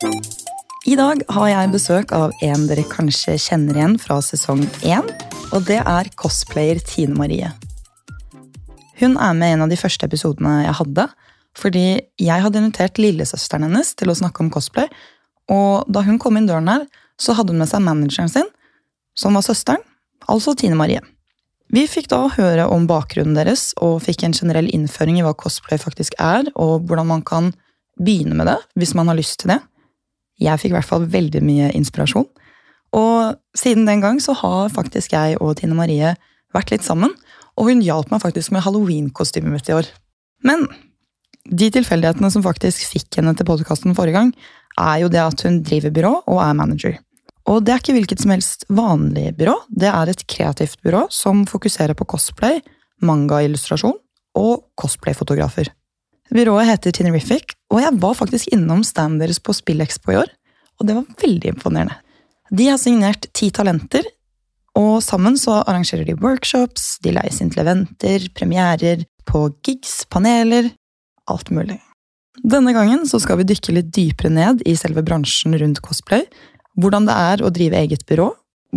I dag har jeg besøk av en dere kanskje kjenner igjen fra sesong én. Og det er cosplayer Tine Marie. Hun er med i en av de første episodene jeg hadde. Fordi jeg hadde invitert lillesøsteren hennes til å snakke om cosplay. Og da hun kom inn døren her, så hadde hun med seg manageren sin, som var søsteren, altså Tine Marie. Vi fikk da høre om bakgrunnen deres og fikk en generell innføring i hva cosplay faktisk er, og hvordan man kan begynne med det hvis man har lyst til det. Jeg fikk i hvert fall veldig mye inspirasjon. Og siden den gang så har faktisk jeg og Tine Marie vært litt sammen, og hun hjalp meg faktisk med halloween-kostymet mitt i år. Men de tilfeldighetene som faktisk fikk henne til podkasten forrige gang, er jo det at hun driver byrå og er manager. Og det er ikke hvilket som helst vanlig byrå, det er et kreativt byrå som fokuserer på cosplay, manga-illustrasjon og cosplay-fotografer. Byrået heter Tinerific, og jeg var faktisk innom standen deres på Spillekspo i år, og det var veldig imponerende. De har signert ti talenter, og sammen så arrangerer de workshops, de leies inn til eventer, premierer, på gigs, paneler, alt mulig. Denne gangen så skal vi dykke litt dypere ned i selve bransjen rundt cosplay, hvordan det er å drive eget byrå,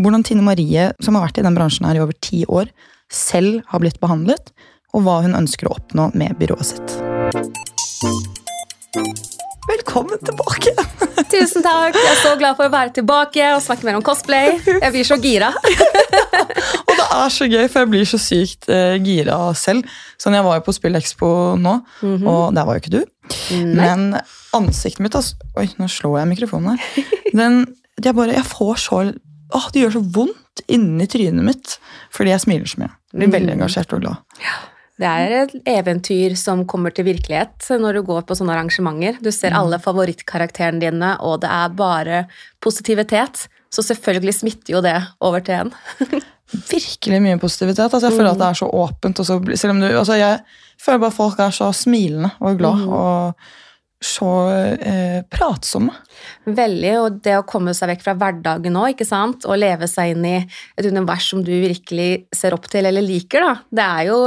hvordan Tine Marie, som har vært i den bransjen her i over ti år, selv har blitt behandlet, og hva hun ønsker å oppnå med byrået sitt. Velkommen tilbake! Tusen takk. Jeg er så glad for å være tilbake og snakke mer om cosplay. Jeg blir så gira. og det er så gøy, for jeg blir så sykt eh, gira selv. Sånn, Jeg var jo på Spillekspo nå, mm -hmm. og der var jo ikke du. Nei. Men ansiktet mitt altså, Oi, nå slår jeg mikrofonen her. Den, jeg, bare, jeg får så åh, Det gjør så vondt inni trynet mitt fordi jeg smiler så mye. Blir veldig mm. engasjert og glad. Ja. Det er et eventyr som kommer til virkelighet når du går på sånne arrangementer. Du ser mm. alle favorittkarakterene dine, og det er bare positivitet. Så selvfølgelig smitter jo det over til en. Virkelig mye positivitet. Altså, jeg føler at det er så åpent. Så, selv om du, altså, jeg føler bare folk er så smilende og glad. Mm. og så eh, pratsomme. Veldig, og det å komme seg vekk fra hverdagen òg, ikke sant, og leve seg inn i et univers som du virkelig ser opp til eller liker, da. Det er jo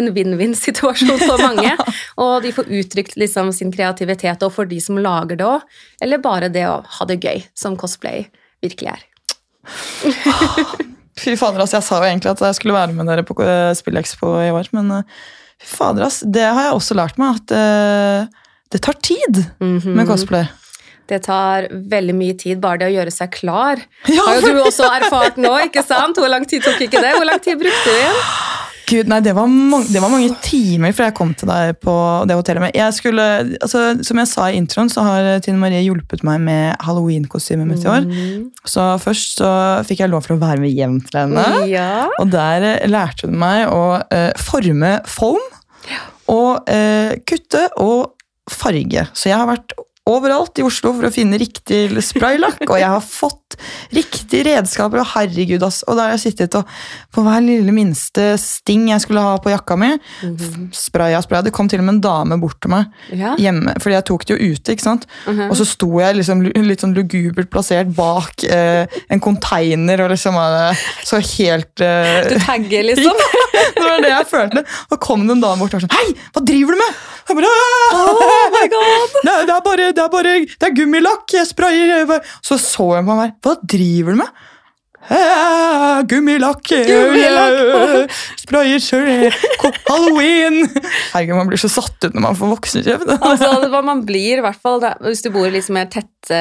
en vinn-vinn-situasjon for mange. og de får uttrykt liksom sin kreativitet, og for de som lager det òg, eller bare det å ha det gøy, som cosplay virkelig er. fy fader, ass. jeg sa jo egentlig at jeg skulle være med dere på Spillexpo Spillekspo i år, men uh, fy fader, ass. det har jeg også lært meg, at uh, det tar tid mm -hmm. med cosplay. Det tar veldig mye tid, bare det å gjøre seg klar. Ja, Har jo du også erfart nå, ikke sant? Hvor lang tid tok ikke det? Hvor lang tid brukte du igjen? Gud, nei, det var, mange, det var mange timer før jeg kom til deg på det hotellet. Jeg skulle, altså, som jeg sa i introen, så har Tine Marie hjulpet meg med halloween-kostymet mitt i år. Mm. Så først så fikk jeg lov til å være med hjem til henne. Ja. Og der lærte hun meg å uh, forme foam. Og uh, kutte og farge. Så jeg har vært overalt i Oslo for å finne riktig spraylakk, og jeg har fått riktige redskaper, og herregud, ass. Og da har jeg sittet og på hver lille minste sting jeg skulle ha på jakka mi, mm -hmm. spraya, spraya. Det kom til og med en dame bort til meg ja. hjemme, fordi jeg tok det jo ute, ikke sant. Mm -hmm. Og så sto jeg liksom litt sånn lugubert plassert bak eh, en konteiner og liksom så helt eh, Du tagger, liksom? det var det jeg følte. Og kom det en dame bort og var sånn Hei, hva driver du med? Jeg bare, oh my god! Det, det, er bare, det er bare det er gummilakk. Jeg sprayer. Så så jeg på meg. Hva driver du med? Gummilakk! Gummilakk. Sprayer Halloween! Herregud, Man blir så satt ut når man får voksenkjeft. altså, man blir i hvert fall, Hvis du bor i liksom mer tette,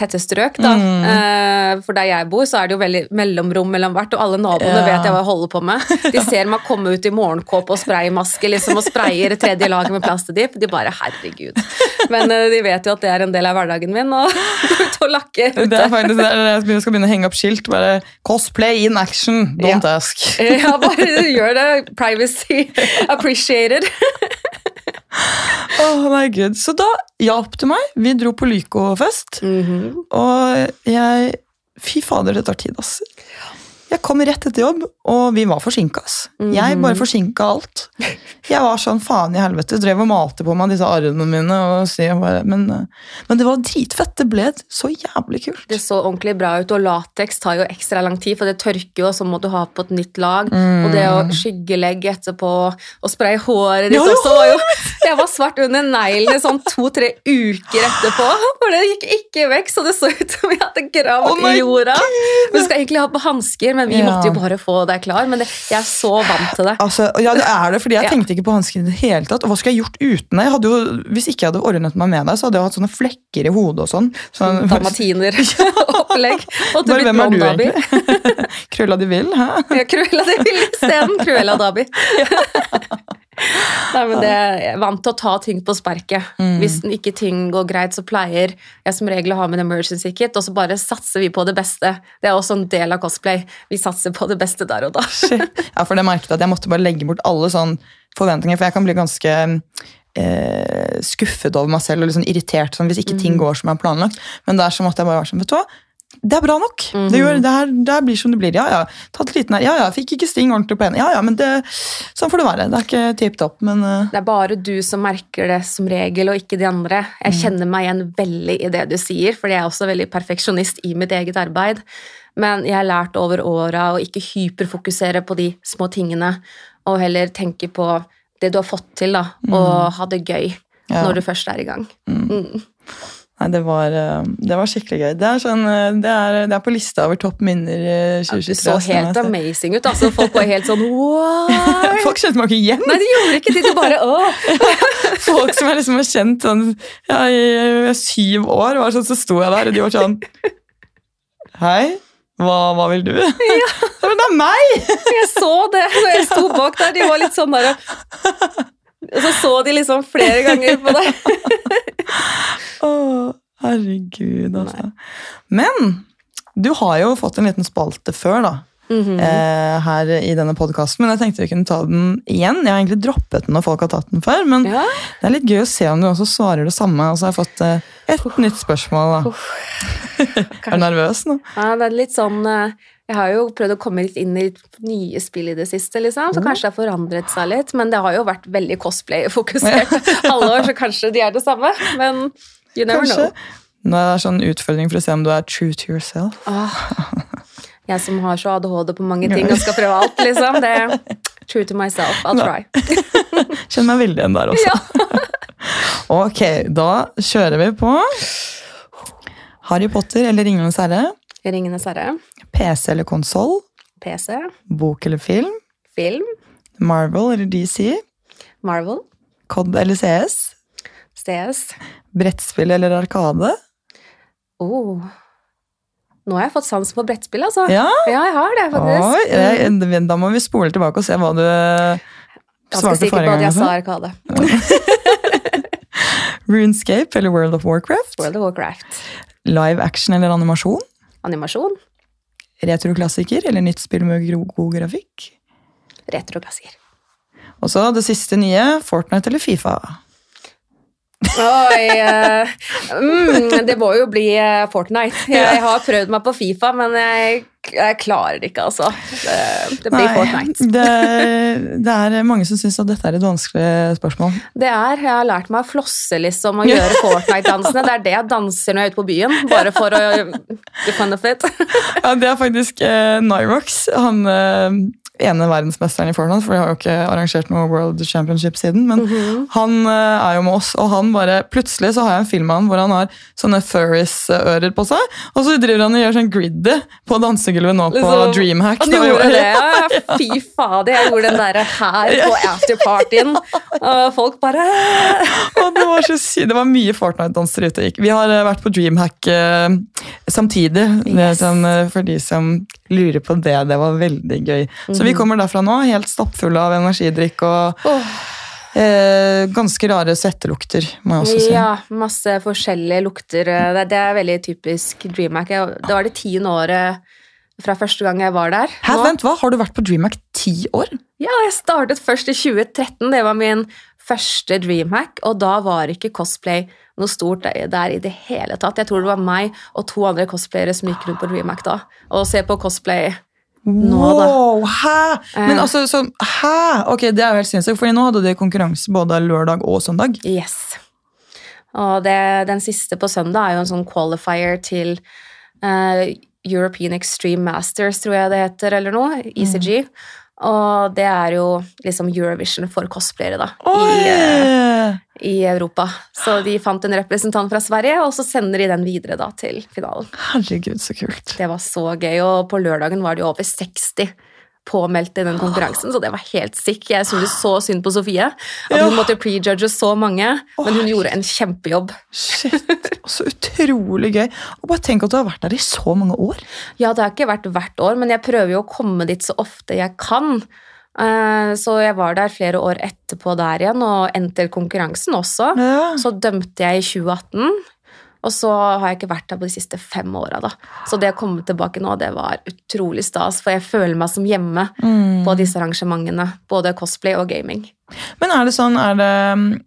tette strøk, da. Mm. Uh, for der jeg bor, så er det jo veldig mellomrom mellom hvert, og alle naboene ja. vet jeg hva jeg holder på med. De ser meg komme ut i morgenkåpe og spraymaske liksom, og sprayer tredje laget med plastedipp. De bare 'herregud'. Men uh, de vet jo at det er en del av hverdagen min, og gå ut og lakke ute. Det er faktisk det, jeg skal begynne å henge opp skilt. bare Cosplay in action, don't ja. ask. ja, bare gjør det. Privacy appreciated. Oh my god. Så da hjalp du meg. Vi dro på Lyco-fest. Mm -hmm. Og jeg Fy fader, det tar tid, ass. Jeg kom rett etter jobb, og vi var forsinka. Jeg bare forsinka alt. Jeg var sånn faen i helvete. Drev og malte på meg disse arrene mine. Bare, men, eh, men det var dritfett. Det ble så jævlig kult. Det så ordentlig bra ut, og lateks tar jo ekstra lang tid, for det tørker jo, og så må du ha på et nytt lag. Og det å skyggelegge etterpå, og spraye håret ditt Ja, også var jo Jeg var svart under neglene sånn to-tre uker etterpå, for det gikk ikke vekk, så det så ut som jeg hadde gravd oh i jorda. Vi skal egentlig ha på hansker, men vi Ja. måtte jo bare få deg klar. Men det, jeg er så vant til det. Altså, ja, det er det, fordi jeg Ja. tenkte ikke på hansken i det hele tatt. Og hva skulle jeg gjort uten det? Jeg hadde jo, hvis ikke jeg hadde ordnet meg med deg, så hadde jeg hatt sånne flekker i hodet og sånn. sånn Dalmatineropplegg. Og du Bare, hvem er du egentlig? Krølla de vil, hæ? Ja, krølla de Vil isteden. Krølla Dabi. Nei, men det, jeg er vant til å ta ting på sparket. Mm. Hvis ikke ting går greit, så pleier jeg som regel å ha med en emergency kit, og så bare satser vi på det beste. Det er også en del av cosplay. Vi satser på det beste der og da. Ja, for det merket at jeg måtte bare legge bort alle sånne forventninger, for jeg kan bli ganske eh, skuffet over meg selv og sånn irritert sånn, hvis ikke ting Mm. går som jeg har planlagt. Men der så måtte jeg bare være sånn, vet du hva? Det er bra nok. Mm. Det, gjør, det, her, det her blir som det blir. Ja, ja. Tatt liten her. Ja, ja. Fikk ikke sting ordentlig på henne. Ja, ja, men det, sånn får det være. Det er ikke tipp topp, men uh... Det er bare du som merker det som regel, og ikke de andre. Jeg Mm. kjenner meg igjen veldig i det du sier, fordi jeg er også veldig perfeksjonist i mitt eget arbeid. Men jeg har lært over åra å ikke hyperfokusere på de små tingene, og heller tenke på det du har fått til, da, og ha det gøy Mm. Ja. når du først er i gang. Mm. Nei, det var, eh, det var skikkelig gøy. Det er, sånn, eh, det er, det er på lista over topp minner i Ja, 2023. det så helt altså. amazing ut. altså Folk var helt sånn wow! Folk kjente meg ikke igjen. Nei, de gjorde ikke det. De bare åh! Folk som jeg liksom har kjent sånn, ja, i, syv år, var sånn, så sto jeg der, og de var sånn Hei, hva, hva vil du? Ja. Men det er meg! Jeg så det når jeg sto bak der. De var litt sånn der Og så så de liksom flere ganger på deg. Å, herregud, altså. Men du har jo fått en liten spalte før, da. Mhm. eh, her i denne podkasten, men jeg tenkte vi kunne ta den igjen. Jeg har egentlig droppet den når folk har tatt den før, men Ja. det er litt gøy å se om du også svarer det samme. Og så har jeg fått eh, et nytt spørsmål. da. Er du nervøs nå? ja, det er litt sånn eh, Jeg har jo prøvd å komme litt inn i nye spill i det siste, liksom, så kanskje det har forandret seg litt. Men det har jo vært veldig cosplay-fokusert alle år, så kanskje de er det samme. Men you never Kanskje? know. Nå er det sånn utfordring for å se om du er true to yourself. Ah, jeg som har så ADHD på mange ting og skal prøve alt, liksom. Det true to myself. I'll try. Kjenner meg veldig igjen der også. Ja. Ok, da kjører vi på. Harry Potter eller Ringenes herre? Ringenes herre. PC eller konsoll? PC. Bok eller film? Film. Marvel eller DC? Marvel. COD eller CS? CS. Brettspill eller Arkade? Oh. Nå har jeg fått sans for brettspill, altså. Ja? Ja, jeg har det, faktisk. Oi, jeg, da må vi spole tilbake og se hva du Svarte Ganske svarte sikker på forrige at jeg sa. Arkade. RuneScape eller World of Warcraft? World of Warcraft. Live action eller animasjon? Animasjon. Retroklassiker eller nytt spill med god grafikk? Retroklassiker. Og så det siste nye, Fortnite eller Fifa? Oi uh, mm, Det må jo bli eh, Fortnite. Jeg har prøvd meg på Fifa, men jeg, jeg klarer det ikke, altså. Det, det blir Fortnite. det, det er mange som syns at dette er et vanskelig spørsmål. Det er, Jeg har lært meg å flosse liksom og gjøre Fortnite-dansene. Det er det jeg danser når jeg er ute på byen, bare for å get fun of it. Ja, Det er faktisk uh, Nyrox, han ene verdensmesteren i Fortnite, for de har jo ikke arrangert noe World Championship siden, men Mhm. han eh, er jo med oss, og han bare Plutselig så har jeg en film av han hvor han har sånne Furries-ører på seg, og så driver han og gjør sånn griddy på dansegulvet nå på Dreamhack. Han gjorde det, ja? Fy fader, jeg gjorde den der her på afterpartyen. Og folk bare Og det var så det var mye Fortnite-danser ute og gikk. Vi har eh, vært på Dreamhack eh, samtidig, det Yes. sånn, for de som lurer på det. Det var veldig gøy. Så vi kommer derfra nå, helt stappfulle av energidrikk og oh. eh, ganske rare svettelukter, må jeg også si. Ja, masse forskjellige lukter. Det, det er veldig typisk DreamHack. Det var det tiende året fra første gang jeg var der. Hæ, vent, hva? Har du vært på Dreamhack ti år? Ja, jeg startet først i 2013. Det var min første Dreamhack, og da var ikke cosplay noe stort der i det hele tatt. Jeg tror det var meg og to andre cosplayere som gikk rundt på Dreamhack da. Og se på cosplay nå, da. Wow, hæ? Men Eh. altså, sånn, hæ? Ok, det er jo helt sinnssykt, for nå hadde de konkurranse både lørdag og søndag. Yes. Og det, den siste på søndag er jo en sånn qualifier til uh, European Extreme Masters, tror jeg det heter, eller noe. ECG. Og det er jo liksom Eurovision for cosplayere, da. I, eh, I Europa. Så de fant en representant fra Sverige, og så sender de den videre da til finalen. Herregud, så kult. Det var så gøy, og på lørdagen var det jo over 60 påmeldt i den konkurransen, så det var helt sick. Jeg syntes så synd på Sofie. At hun måtte prejudge så mange, men hun gjorde en kjempejobb. Shit, så utrolig gøy. Og bare tenk at du har vært der i så mange år. Ja, det har ikke vært hvert år, men jeg prøver jo å komme dit så ofte jeg kan. Eh, Så jeg var der flere år etterpå der igjen, og endte konkurransen også. Ja. Så dømte jeg i 2018, og så har jeg ikke vært der på de siste fem åra. da. Så det å komme tilbake nå, det var utrolig stas, for jeg føler meg som hjemme Mm. på disse arrangementene. Både cosplay og gaming. Men er det sånn, er det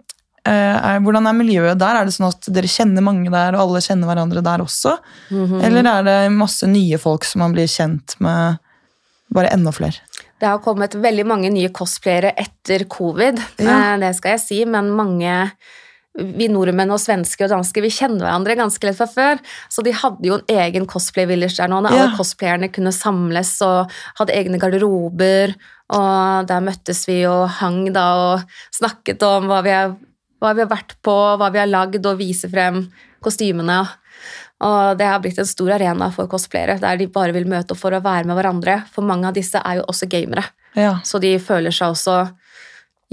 eh, er, Hvordan er miljøet der? Er det sånn at dere kjenner mange der, og alle kjenner hverandre der også? Mhm. Eller er det masse nye folk som man blir kjent med? Bare enda flere. Det har kommet veldig mange nye cosplayere etter covid, Ja. eh, det skal jeg si, men mange vi nordmenn og svensker og dansker vi kjenner hverandre ganske lett fra før, så de hadde jo en egen cosplay-village der nå, når Ja. alle cosplayerne kunne samles og hadde egne garderober, og der møttes vi og hang da og snakket om hva vi har, hva vi har vært på, hva vi har lagd, og vise frem kostymene. Og det har blitt en stor arena for cosplayere, der de bare vil møte opp for å være med hverandre. For mange av disse er jo også gamere, Ja. så de føler seg også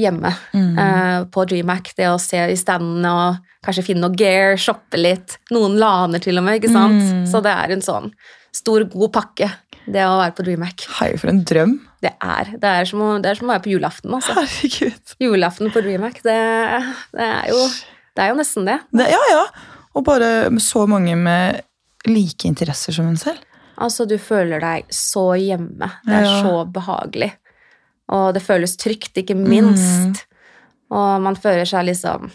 hjemme Mm. eh, på DreamHack. Det å se i standene og kanskje finne noe gear, shoppe litt. Noen laner til og med, ikke sant? Mm. Så det er en sånn stor, god pakke, det å være på DreamHack. Hei, for en drøm. Det er, det er, som, å, det er som å være på julaften, altså. Herregud. Julaften på DreamHack, det, det, er jo, det er jo nesten det. Det, ja, ja. Og bare så mange med like interesser som hun selv. Altså, du føler deg så hjemme. Det er Ja. så behagelig. Og det føles trygt, ikke minst. Og man føler seg liksom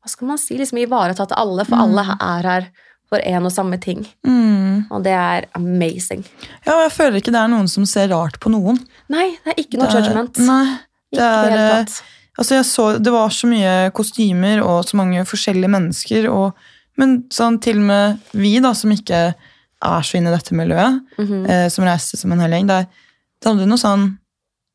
Hva skal man si? Liksom ivaretatt av alle, for alle er her for én og samme ting. Mm. Og det er amazing. Ja, og jeg føler ikke det er noen som ser rart på noen. Nei, det er ikke noe Det judgment. Nei, det det er, hele eh. Altså jeg så, Det var så mye kostymer og så mange forskjellige mennesker. Og, men sånn, til og med vi da, som ikke er så inne i dette miljøet, Mhm. eh, som reiste som en hel gjeng, det, det hadde noe sånn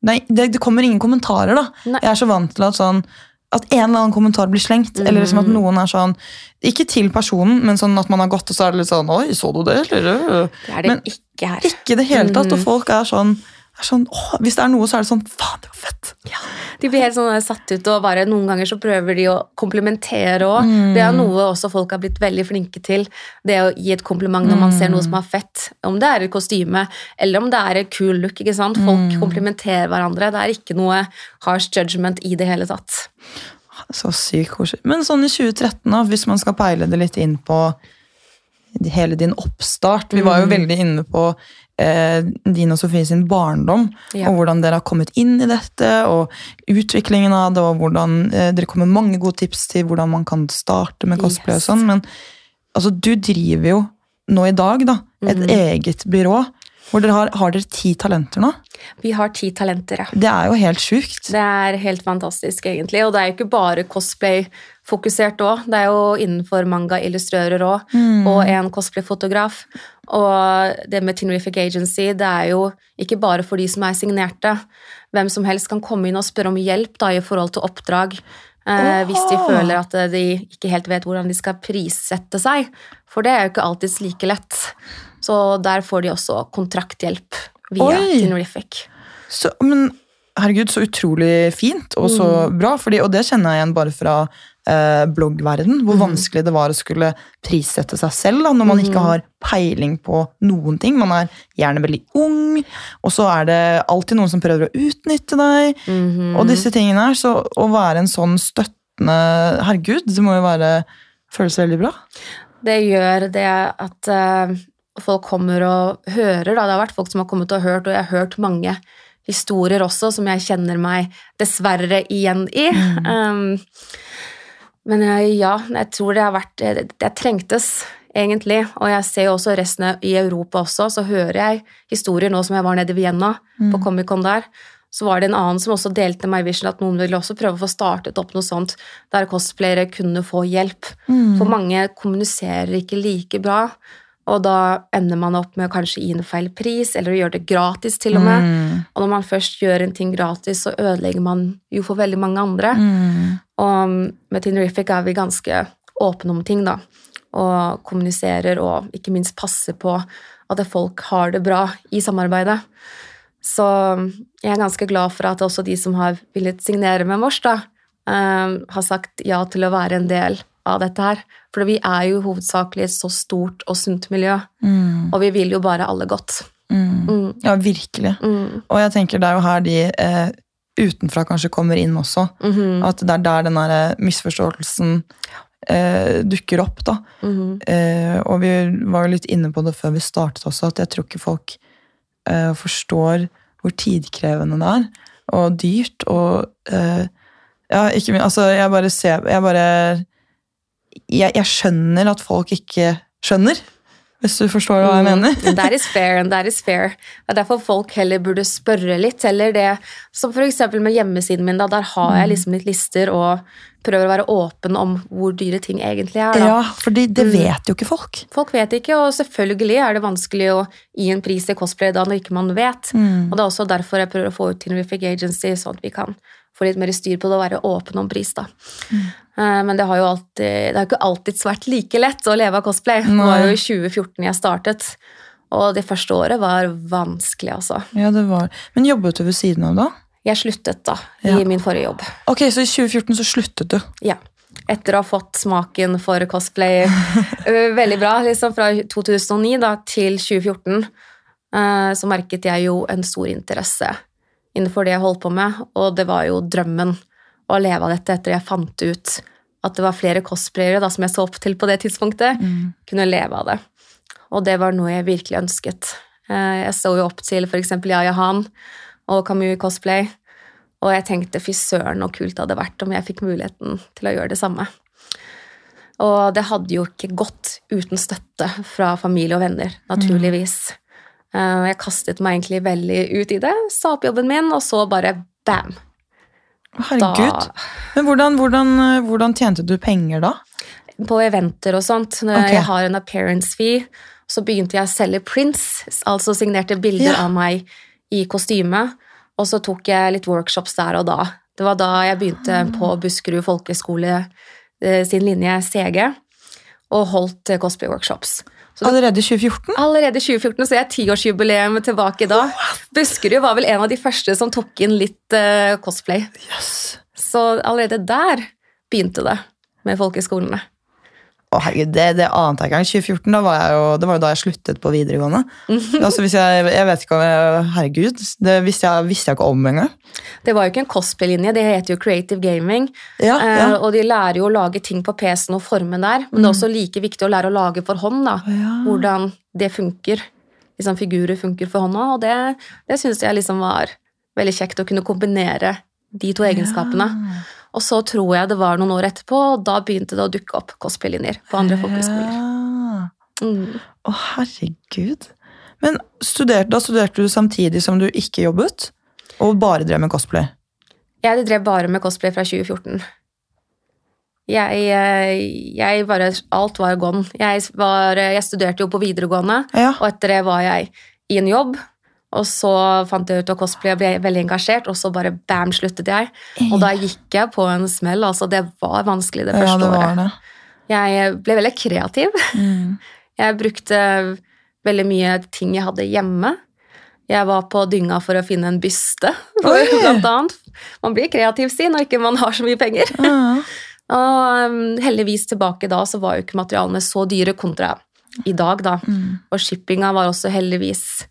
Nei, det, det kommer ingen kommentarer, da. Nei. Jeg er så vant til at sånn at en eller annen kommentar blir slengt. Eller liksom at Mhm. noen er sånn Ikke til personen, men sånn at man har gått, og så er det litt sånn Oi, så du det, eller? Det er det men- ikke her. Ikke det hele tatt. Og Mhm. folk er sånn, er sånn åh, Hvis det er noe, så er det sånn Faen, det var fett! Ja, De blir helt sånn satt ut, og bare noen ganger så prøver de å komplementere òg. Mm. Det er noe også folk har blitt veldig flinke til. Det å gi et kompliment når man ser noe som er fett. Om det er et kostyme, eller om det er et cool look. ikke sant? Folk Mm. komplementerer hverandre. Det er ikke noe harsh judgment i det hele tatt. Så sykt koselig. Men sånn i 2013, da, hvis man skal peile det litt inn på hele din oppstart Vi var jo veldig inne på eh, din og Sofie sin barndom, Ja. og hvordan dere har kommet inn i dette, og utviklingen av det, og hvordan eh, dere kommer med mange gode tips til hvordan man kan starte med cosplay Yes. og sånn, men altså, du driver jo nå i dag da, et mm. eget byrå, hvor dere har, har dere ti talenter nå. Vi har ti talenter, ja. Det er jo helt sjukt. Det er helt fantastisk, egentlig. Og det er jo ikke bare cosplay-fokusert òg. Det er jo innenfor manga-illustrører òg. Mm. Og en cosplay-fotograf. Og det med Tinrific Agency, det er jo ikke bare for de som er signerte. Hvem som helst kan komme inn og spørre om hjelp da, i forhold til oppdrag. Eh, hvis de føler at de ikke helt vet hvordan de skal prissette seg. For det er jo ikke alltid like lett. Så der får de også kontrakthjelp via. Så, men herregud, så utrolig fint og så Mm. bra. Fordi, og det kjenner jeg igjen bare fra eh, bloggverden, hvor mm. vanskelig det var å skulle prissette seg selv da, når man ikke Mhm. har peiling på noen ting. Man er gjerne veldig ung, og så er det alltid noen som prøver å utnytte deg. Mhm. Og disse tingene her, så å være en sånn støttende Herregud, det må jo være føles veldig bra. Det gjør det at eh, folk kommer og hører. Da. Det har vært folk som har kommet og hørt, og jeg har hørt mange historier også som jeg kjenner meg dessverre igjen i. Um, men jeg, ja, jeg tror det har vært Det, det trengtes, egentlig. Og jeg ser jo også resten av- i Europa også, så hører jeg historier nå som jeg var nede i Vienna, på Comic-Con der. Så var det en annen som også delte meg vision at noen ville også prøve å få startet opp noe sånt der cosplayere kunne få hjelp. For mange kommuniserer ikke like bra, og da ender man opp med å kanskje gi en feil pris, eller å gjøre det gratis til og med. Mm. Og når man først gjør en ting gratis, så ødelegger man jo for veldig mange andre. Mm. Og med Tinerific er vi ganske åpne om ting, da. Og kommuniserer og ikke minst passer på at folk har det bra i samarbeidet. Så jeg er ganske glad for at også de som har villet signere med Mors, da, eh, har sagt ja til å være en del av dette her. For vi er jo hovedsakelig et så stort og sunt miljø, Mm. og vi vil jo bare alle godt. Mm. Mm. Ja, virkelig. Mm. Og jeg tenker det er jo her de eh, utenfra kanskje kommer inn også. -hmm. At det er der den der eh, misforståelsen eh, dukker opp, da. -hmm. Eh, og vi var jo litt inne på det før vi startet også, at jeg tror ikke folk eh, forstår hvor tidkrevende det er. Og dyrt. Og eh, ja, ikke Altså, jeg bare ser Jeg bare jeg, jeg skjønner at folk ikke skjønner, hvis du forstår hva jeg mener. Mm, that is fair, and that is fair. Det er derfor folk heller burde spørre litt, eller det Som eksempel med hjemmesiden min, da, der har Mm. jeg liksom litt lister og prøver å være åpen om hvor dyre ting egentlig er. Da. Ja, for det Mm. vet jo ikke folk. Folk vet ikke, og selvfølgelig er det vanskelig å gi en pris til cosplay da når ikke man vet. Mm. Og det er også derfor jeg prøver å få ut Tinerific Agency, sånn at vi kan få litt mer styr på det og være åpne om pris. da. Mm. Eh, Men det har jo alltid, det har ikke alltid vært like lett å leve av cosplay. Det var jo i 2014 jeg startet, og det første året var vanskelig, altså. Ja, det var. Men jobbet du ved siden av da? Jeg sluttet da, i min forrige jobb. Ok, så i 2014 så sluttet du. Ja. Etter å ha fått smaken for cosplay veldig bra, liksom fra 2009 da, til 2014, eh, så merket jeg jo en stor interesse innenfor det jeg holdt på med, og det var jo drømmen å leve av dette etter jeg fant ut at det var flere cosplayere da, som jeg så opp til på det tidspunktet, kunne leve av det. Og det var noe jeg virkelig ønsket. Eh, Jeg så jo opp til f.eks. Yaya Han og Kamui Cosplay, og jeg tenkte fy søren så kult det hadde vært om jeg fikk muligheten til å gjøre det samme. Og det hadde jo ikke gått uten støtte fra familie og venner, naturligvis. Mm. Jeg kastet meg egentlig veldig ut i det, sa opp jobben min, og så bare bam. Herregud. Men hvordan, hvordan, hvordan tjente du penger da? På eventer og sånt. Når Ok. jeg har en appearance fee, så begynte jeg å selge prints, altså signerte bilder Ja. av meg i kostyme. Og så tok jeg litt workshops der og da. Det var da jeg begynte på Buskerud folkeskole eh, sin linje CG, og holdt eh, cosplay-workshops. Allerede i 2014? Allerede i 2014 så jeg tiårsjubileum tilbake da. Buskerud var vel en av de første som tok inn litt uh, cosplay. Yes. Så allerede der begynte det med folkeskolene. Å herregud, det, det ante jeg ikke engang. 2014, da var jeg jo, det var jo da jeg sluttet på videregående. altså hvis jeg, jeg vet ikke om jeg, Herregud, det visste jeg, visste jeg ikke om engang. Det var jo ikke en cosplay-linje, det heter jo Creative Gaming. Ja, Eh, og de lærer jo å lage ting på PC-en og forme der, men det er også like viktig å lære å lage for hånd. da. Ja. Hvordan det funker. Liksom Figurer funker for hånda, og det, det syns jeg liksom var veldig kjekt å kunne kombinere de to egenskapene. Og så tror jeg det var noen år etterpå, og da begynte det å dukke opp cosplay-linjer på andre folkehøyskoler. Ja. Mm. Å, herregud. Men studerte, da studerte du samtidig som du ikke jobbet? Og bare drev med cosplay? Jeg drev bare med cosplay fra 2014. Jeg, eh, jeg bare Alt var gone. Jeg, var, jeg studerte jo på videregående, Ja. og etter det var jeg i en jobb. Og så fant jeg ut at cosplay og ble veldig engasjert, og så bare bam, sluttet jeg. Og da gikk jeg på en smell. altså Det var vanskelig det ja, første det var året. Jeg ble veldig kreativ. Mm. Jeg brukte veldig mye ting jeg hadde hjemme. Jeg var på dynga for å finne en byste, blant annet. Man blir kreativ, si, når ikke man har så mye penger. Mm. Og um, heldigvis tilbake da så var jo ikke materialene så dyre kontra i dag, da. Mm. Og shippinga var også heldigvis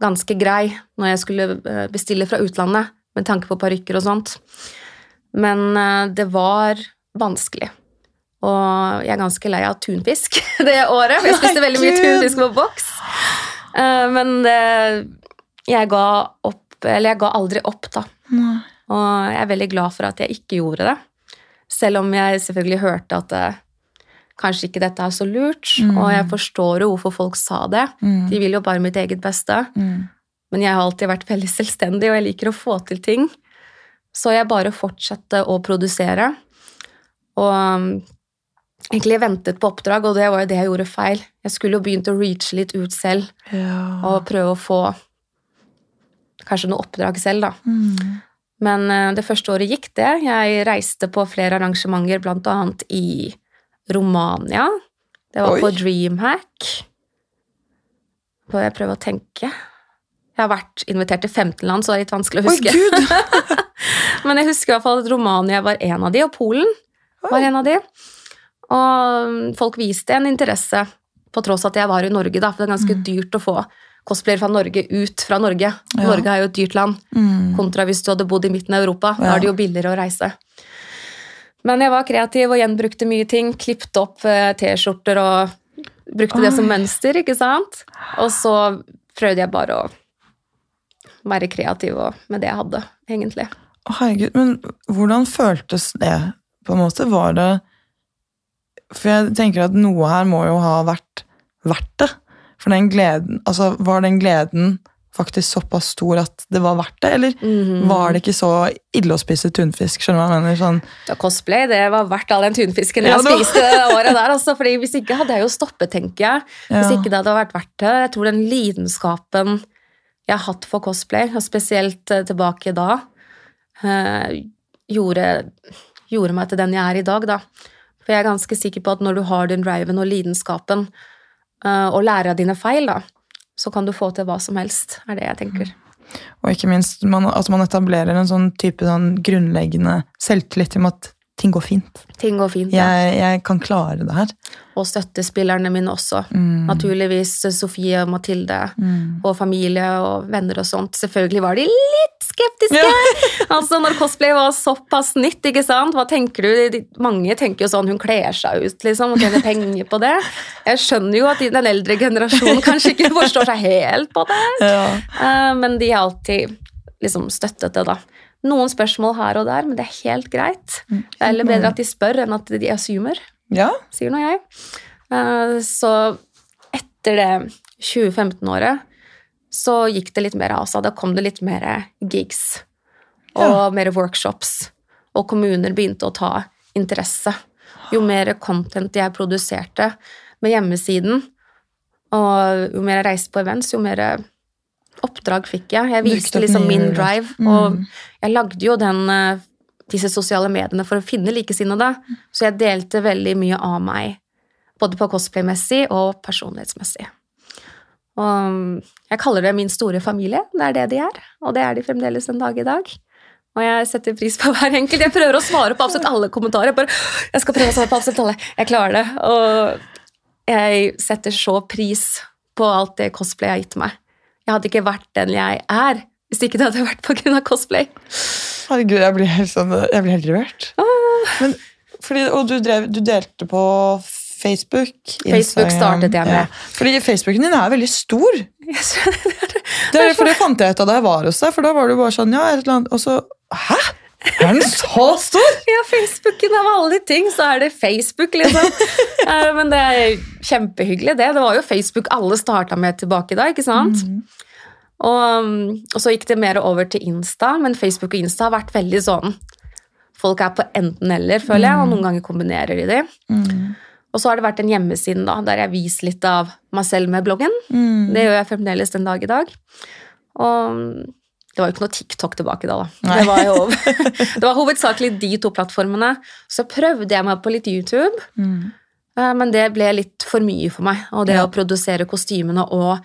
ganske grei når jeg skulle eh, bestille fra utlandet, med tanke på parykker og sånt. Men eh, det var vanskelig. Og jeg er ganske lei av tunfisk det året. Jeg spiste veldig mye tunfisk på boks. Eh, Men det, jeg ga opp Eller jeg ga aldri opp, da. Og jeg er veldig glad for at jeg ikke gjorde det. Selv om jeg selvfølgelig hørte at kanskje ikke dette er så lurt, og jeg forstår jo hvorfor folk sa det. De vil jo bare mitt eget beste. Mm. Men jeg har alltid vært veldig selvstendig, og jeg liker å få til ting. Så jeg bare fortsatte å produsere. Og um, egentlig ventet på oppdrag, og det var jo det jeg gjorde feil. Jeg skulle jo begynt å reache litt ut selv, Ja. og prøve å få kanskje noe oppdrag selv, da. Mm. Men eh, det første året gikk det. Jeg reiste på flere arrangementer, annet i Romania. Det var Oi. på Dreamhack. Får jeg prøve å tenke. Jeg har vært invitert til 15 land, så det er litt vanskelig å Oi, huske. gud! Men jeg husker i hvert fall at Romania var en av de, og Polen var en av de. Og mm, folk viste en interesse, på tross at jeg var i Norge, da, for det er ganske dyrt å få cosplayere fra Norge ut fra Norge. Ja. Norge er jo et dyrt land, Mm. kontra hvis du hadde bodd i midten av Europa. Da er det jo billigere å reise. Men jeg var kreativ og gjenbrukte mye ting. Klippte opp eh, T-skjorter og brukte det som mønster, ikke sant? Og så prøvde jeg bare å være kreativ med det jeg hadde, egentlig. Å, herregud, men hvordan føltes det, på en måte? Var det For jeg tenker at noe her må jo ha vært verdt det. For den gleden Altså, var den gleden faktisk såpass stor at det var verdt det, eller Mhm. var det ikke så ille å spise tunfisk? Skjønner du hva jeg mener? Sånn, Ja, cosplay, det var verdt all den tunfisken jeg Ja, spiste det året der. Altså, fordi Hvis ikke hadde jeg jo stoppet, tenker jeg. Hvis Ja. ikke det hadde vært verdt det. Jeg tror den lidenskapen jeg har hatt for cosplay, og spesielt eh, tilbake da, eh, gjorde, gjorde meg til den jeg er i dag, da. For jeg er ganske sikker på at når du har den driven og lidenskapen, eh, og lærer av dine feil, da, så kan du få til hva som helst, er det jeg tenker. og ikke minst man, at man etablerer en sånn type sånn grunnleggende selvtillit om at ting går fint. Ting går fint, ja. Jeg, jeg kan klare det her. Og støttespillerne mine også. Mm. Naturligvis Sofie og Mathilde. Mm. og familie og venner og sånt. Selvfølgelig var de litt skeptiske. Ja. altså Når cosplay var såpass nytt, ikke sant? hva tenker du? Mange tenker jo sånn hun kler seg ut liksom, og tjener penger på det. Jeg skjønner jo at den eldre generasjonen kanskje ikke forstår seg helt på det, Ja. Eh, men de har alltid liksom støttet det, da. Noen spørsmål her og der, men det er helt greit. Det er heller bedre at de spør enn at de assumer ja. sier nå jeg. Eh, Så etter det 2015-året så gikk det litt mer av seg. Da kom det litt mer gigs og Ja. mer workshops. Og kommuner begynte å ta interesse. Jo mer content jeg produserte med hjemmesiden, og jo mer jeg reiste på events, jo mer oppdrag fikk jeg. Jeg viste liksom min drive, Mm. og jeg lagde jo den, eh, disse sosiale mediene for å finne likesinnede. Så jeg delte veldig mye av meg, både på cosplay-messig og personlighetsmessig. Og mm, jeg kaller det min store familie. Det er det de er, og det er de fremdeles en dag i dag. Og jeg setter pris på hver enkelt. Jeg prøver å svare på absolutt alle kommentarer. Bare, jeg skal prøve å svare på absolutt alle. Jeg klarer det. Og jeg setter så pris på alt det cosplay har gitt meg. Jeg hadde ikke vært den jeg er hvis ikke det hadde vært pga. cosplay. Herregud, jeg blir helt, sånn, jeg blir helt rørt. Ah. Men, fordi, og du, drev, du delte på Facebook? Facebook startet jeg med. Ja. Fordi Facebooken din er veldig stor. Jeg skjønner. Det, er- for det fant jeg ut av da jeg var hos deg. For da var du bare sånn, ja, et eller annet, og så Hæ? Er den så stor? Ja, Facebooken av alle ting, så er det Facebook, liksom. Eh, Men det er kjempehyggelig, det. Det var jo Facebook alle starta med tilbake da, ikke sant? Mm. Og, og så gikk det mer over til Insta, men Facebook og Insta har vært veldig sånn Folk er på enten-eller, føler jeg, og noen ganger kombinerer de de. Mm. Og så har det vært en hjemmeside da, der jeg viser litt av meg selv med bloggen. Mm. Det gjør jeg fremdeles den dag i dag. Og um, det var jo ikke noe TikTok tilbake da. da. Det var jo det var hovedsakelig de to plattformene. Så prøvde jeg meg på litt YouTube, Mm. eh, men det ble litt for mye for meg. Og det Ja. å produsere kostymene og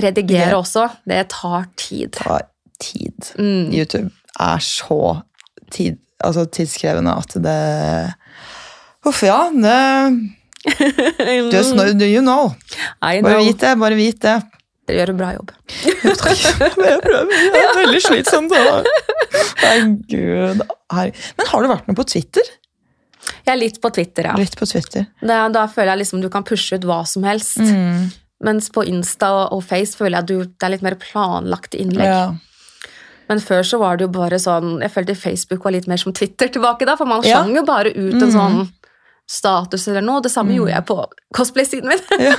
redigere Det- også, det tar tid. Tar tid. Mm. YouTube er så tid, altså tidskrevende at det Huff, ja. Det, just know, do you know. know. Bare vit det. bare vit det. Dere gjør en bra jobb. Jeg prøver. Det er veldig slitsomt. Herregud. Men har du vært med på Twitter? Jeg er litt på Twitter, ja. Litt på Twitter. Da, da føler jeg liksom du kan pushe ut hva som helst. Mm. Mens på Insta og, Face føler jeg du, det er litt mer planlagte innlegg. Ja. Men før så var det jo bare sånn Jeg følte Facebook var litt mer som Twitter tilbake da, for man Ja. slang jo bare ut en Mhm. sånn status eller noe. Det samme gjorde jeg på cosplay-siden min. Ja.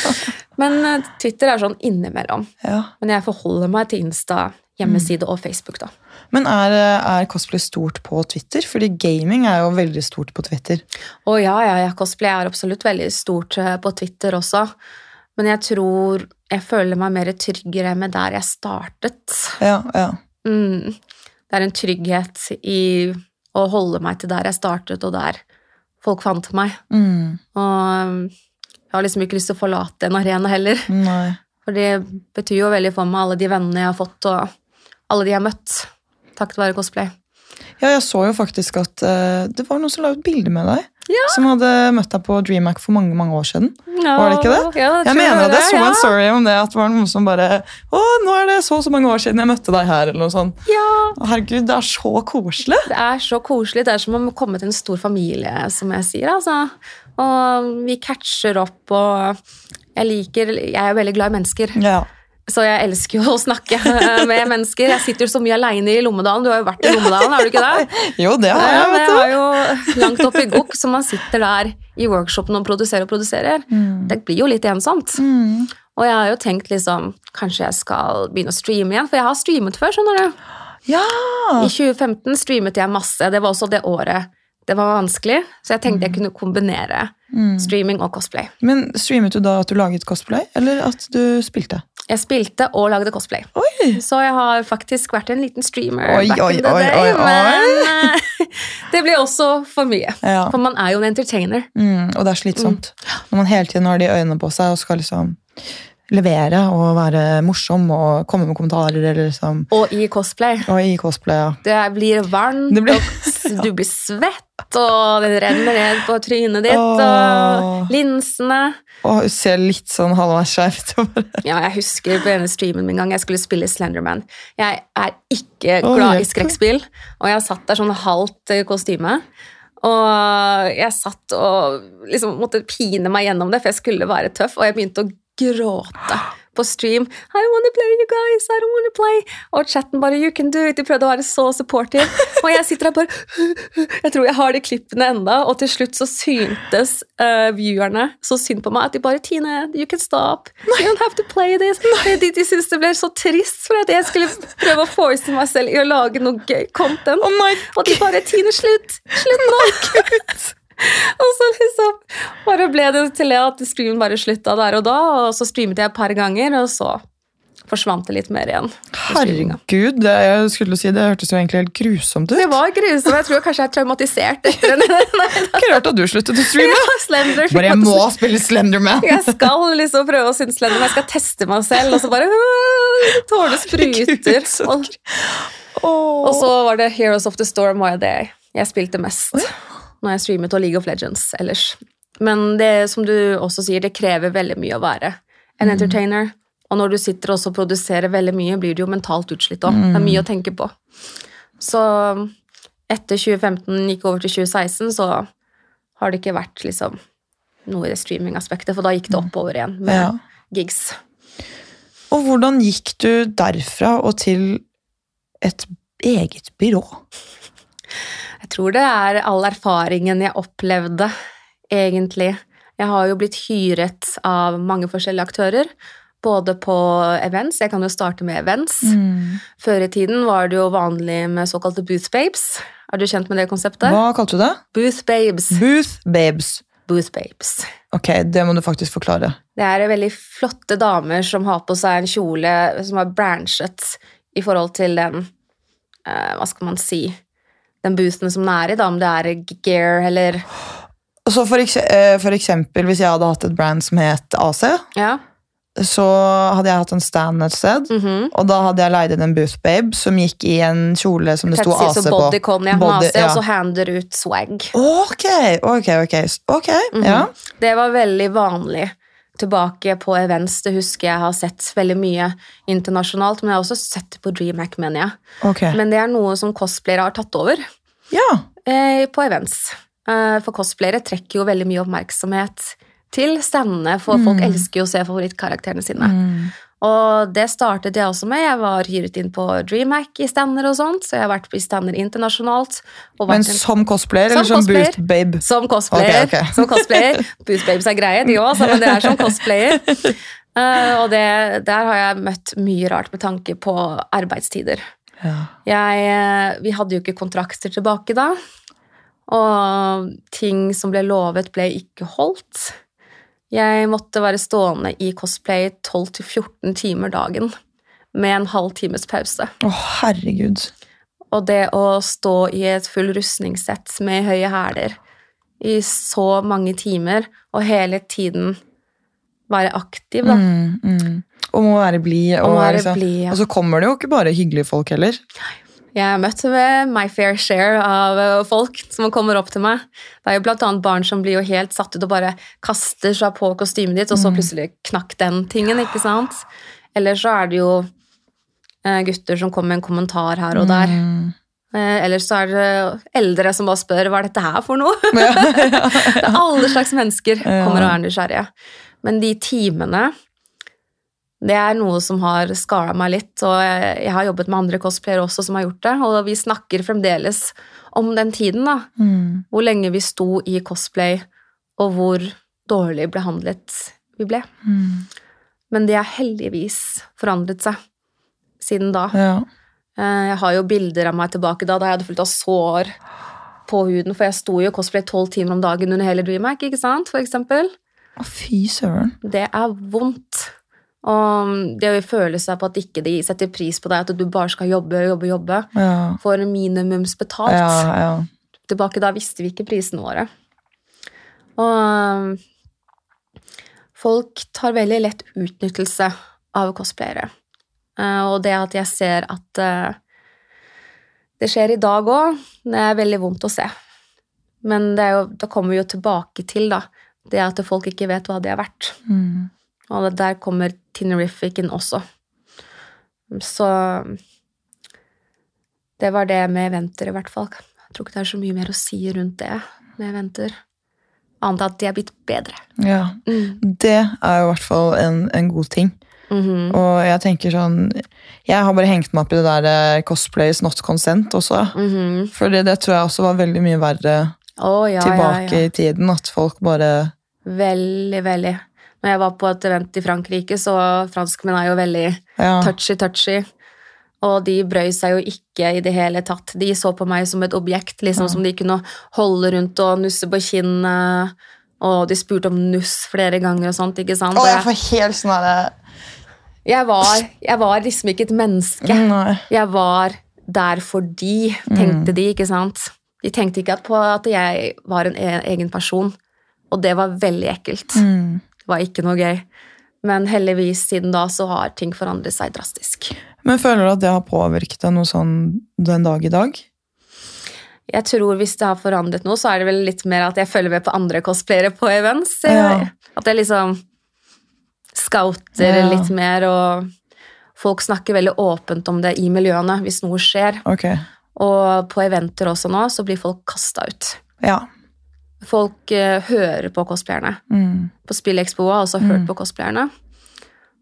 Men eh, Twitter er sånn innimellom. ja. Men jeg forholder meg til Insta, hjemmeside og Facebook, da. Men er, er cosplay stort på Twitter? Fordi gaming er jo veldig stort på Twitter. Å ja, ja, ja, cosplay er absolutt veldig stort eh, på Twitter også. Men jeg tror jeg føler meg mer tryggere med der jeg startet. Ja, ja. Mm. Det er en trygghet i å holde meg til der jeg startet, og der folk fant meg. Mm. Og um, jeg har liksom ikke lyst til å forlate en arena heller. Nei. For det betyr jo veldig for meg, alle de vennene jeg har fått, og alle de jeg har møtt. Takket være cosplay. Ja, jeg så jo faktisk at uh, det var noen som la ut bilde med deg. Ja. Som hadde møtt deg på DreamHack for mange mange år siden. Var det ikke det? Ja, Jeg mener at jeg så ja. en story om det, at det var noen som bare Å, nå er det så og så mange år siden jeg møtte deg her, eller noe sånt. Ja, Herregud, det er så koselig. det er så koselig. Det er som å komme til en stor familie, som jeg sier. altså. Og vi catcher opp, og jeg liker Jeg er veldig glad i mennesker. Ja. Så jeg elsker jo å snakke med mennesker. Jeg sitter jo så mye aleine i Lommedalen. Du har jo vært i Lommedalen, har du ikke det? Jo, det har jeg, vet du. er jo langt oppe i gokk, så man sitter der i workshopen og produserer og produserer. Det blir jo litt ensomt. Mm. Og jeg har jo tenkt liksom, kanskje jeg skal begynne å streame igjen, for jeg har streamet før, skjønner du. Ja! I 2015 streamet jeg masse, det var også det året det var vanskelig, så jeg tenkte jeg kunne kombinere streaming og cosplay. Men streamet du da at du laget cosplay, eller at du spilte? Jeg spilte og lagde cosplay. Oi! Så jeg har faktisk vært en liten streamer Oi, back oi, in the day, men eh, det blir også for mye. Ja. For man er jo en entertainer. Mm, og det er slitsomt. Når man hele tiden har de øynene på seg og skal liksom levere og være morsom og komme med kommentarer eller liksom Og i cosplay. Og i cosplay, ja. Det blir varmt, Det blir- og du blir svett, og det renner ned på trynet ditt, Åh. og linsene. Og hun ser litt sånn halvveis skjevt ut. Ja, jeg husker på denne streamen min gang jeg skulle spille Slenderman. Jeg er ikke glad glad i skrekkspill, og jeg satt der sånn halvt kostyme. Og jeg satt og liksom måtte pine meg gjennom det, for jeg skulle være tøff, og jeg begynte å gråte på stream. I don't wanna play, you guys, I don't wanna play. Og chatten bare You can do it. De prøvde å være så supportive. Og jeg sitter der bare Jeg tror jeg har de klippene enda, og til slutt så syntes uh, viewerne så synd på meg at de bare Tine, you can stop. You don't have to play this. De, de syntes det ble så trist for at jeg skulle prøve å force meg selv i å lage noe gøy content. Oh! Og de bare Tine, slutt! Slutt nå! og så liksom bare ble det til at streamen bare slutta der og da, og så streamet jeg et par ganger, og så forsvant det litt mer igjen. Herregud, det, jeg skulle si, det hørtes jo egentlig helt grusomt ut. Det var grusomt. Jeg tror kanskje jeg er traumatisert. Ikke rart at du sluttet å streame. Ja, Slender. Bare jeg må spille Slenderman. Jeg skal liksom prøve å synes Slender, men jeg skal teste meg selv, og så bare øh, Tårene spruter. Og, og så var det Heroes of the Storm og det jeg spilte mest når jeg streamet, og League of Legends ellers. Men det som du også sier, det krever veldig mye å være en entertainer. Og når du sitter og produserer veldig mye, blir du jo mentalt utslitt òg. Det er mye å tenke på. Så etter 2015 gikk over til 2016, så har det ikke vært liksom noe i det streamingaspektet, for da gikk det oppover igjen med Ja. gigs. Og hvordan gikk du derfra og til et eget byrå? Jeg tror det er all erfaringen jeg opplevde, egentlig. Jeg har jo blitt hyret av mange forskjellige aktører, både på events. Jeg kan jo starte med events. Før i tiden var det jo vanlig med såkalte booth babes. Er du kjent med det konseptet? Hva kalte du det? Booth babes. Booth Babes. Booth babes. Ok, det må du faktisk forklare. Det er veldig flotte damer som har på seg en kjole som er branchet i forhold til den eh, Hva skal man si Den boosten som den er i, da, om det er gear eller Så for, ekse- eh, for eksempel, hvis jeg hadde hatt et brand som het AC, Ja. så hadde jeg hatt en stand et sted, mhm. og da hadde jeg leid inn en Booth Babe som gikk i en kjole som det sto AC på. bodycon, ja. Body- AC, ja. Og så hander ut swag. Ok, ok, ok. okay mm -hmm. ja. Det var veldig vanlig tilbake på events. Det husker jeg har sett veldig mye internasjonalt, men jeg har også sett det på DreamHack, mener jeg. Ok. Men det er noe som cosplayere har tatt over Ja. eh, på events. Eh, for cosplayere trekker jo veldig mye oppmerksomhet til standene, for folk elsker jo å se favorittkarakterene sine. Mm. Og det startet jeg også med. Jeg var hyret inn på Dreamhack i stander og sånt, så jeg har vært i stander internasjonalt. Men som cosplayer Som eller som cosplayer. boot babe? Som cosplayer. Okay, okay. Som cosplayer. Boost Babes er greie, de òg, men det er som cosplayer. Uh, og det, der har jeg møtt mye rart med tanke på arbeidstider. Ja. Jeg, eh, vi hadde jo ikke kontrakter tilbake da, og ting som ble lovet, ble ikke holdt. Jeg måtte være stående i cosplay 12-14 timer dagen med en halv times pause. Å, herregud. Og det å stå i et full rustningssett med høye hæler i så mange timer, og hele tiden være aktiv, da. Mm, mm. Og må være blid. Og Og, blid, ja. og så kommer det jo ikke bare hyggelige folk heller. Jeg har møtt med my fair share av eh, folk som kommer opp til meg. Det er jo annet barn som blir jo helt satt ut og bare kaster seg på kostymet ditt, og så plutselig knakk den tingen, ikke sant? Eller så er det jo eh, gutter som kommer med en kommentar her og der. Mm. Eh, Eller så er det eldre som bare spør hva er dette her for noe? det er alle slags mennesker kommer og er nysgjerrige. Men de timene, det er noe som har skada meg litt. Og jeg, har jobbet med andre cosplayere også som har gjort det, og vi snakker fremdeles om den tiden. da. Mm. Hvor lenge vi sto i cosplay, og hvor dårlig behandlet vi ble. Mm. Men det har heldigvis forandret seg siden da. Ja. Eh, Jeg har jo bilder av meg tilbake da, da jeg hadde fullt av sår på huden, for jeg sto jo i cosplay tolv timer om dagen under hele DreamHack, ikke sant, for eksempel. Å, fy søren. Det er vondt. Og det å føle seg på at ikke de setter pris på deg, at du bare skal jobbe, jobbe, jobbe, Ja. får minimumsbetalt. Ja, ja. Tilbake da visste vi ikke prisene våre. Og folk tar veldig lett utnyttelse av cosplayere. Eh, Og det at jeg ser at eh, det skjer i dag òg, det er veldig vondt å se. Men det jo, da kommer vi jo tilbake til da, det at folk ikke vet hva de er verdt. Mm. Og der kommer Tinnerific inn også. Så det var det med eventer, i hvert fall. Jeg tror ikke det er så mye mer å si rundt det med eventer. Annet at de er blitt bedre. ja. Mm. Det er jo i hvert fall en, en god ting. Mhm. Og jeg tenker sånn Jeg har bare hengt meg opp i det der cosplays cosplay is not consent også. Mhm. For det, det tror jeg også var veldig mye verre oh, ja, tilbake ja, ja. i tiden. At folk bare Veldig, veldig. Når jeg var på et event i Frankrike, så franskmenn er jo veldig ja, touchy-touchy. Og de brøy seg jo ikke i det hele tatt. De så på meg som et objekt, liksom som de kunne holde rundt og nusse på kinnet. Og de spurte om nuss flere ganger og sånt, ikke sant. Å, jeg får helt sånn derre jeg, var, jeg var liksom ikke et menneske. Nei. Jeg var der for de, tenkte de, ikke sant. De tenkte ikke at på at jeg var en e- egen person. Og det var veldig ekkelt. Mm. Var ikke noe gøy. Men heldigvis siden da så har ting forandret seg drastisk. Men føler du at det har påvirket deg noe sånn den dag i dag? Jeg tror hvis det har forandret noe, så er det vel litt mer at jeg følger med på andre cosplayere på events. Ja. At jeg liksom scouter Ja. litt mer, og folk snakker veldig åpent om det i miljøene hvis noe skjer. Ok. Og på eventer også nå, så blir folk kasta ut. Ja. Folk eh, hører på cosplayerne. Mm. På Spillekspo har jeg også hørt på cosplayerne.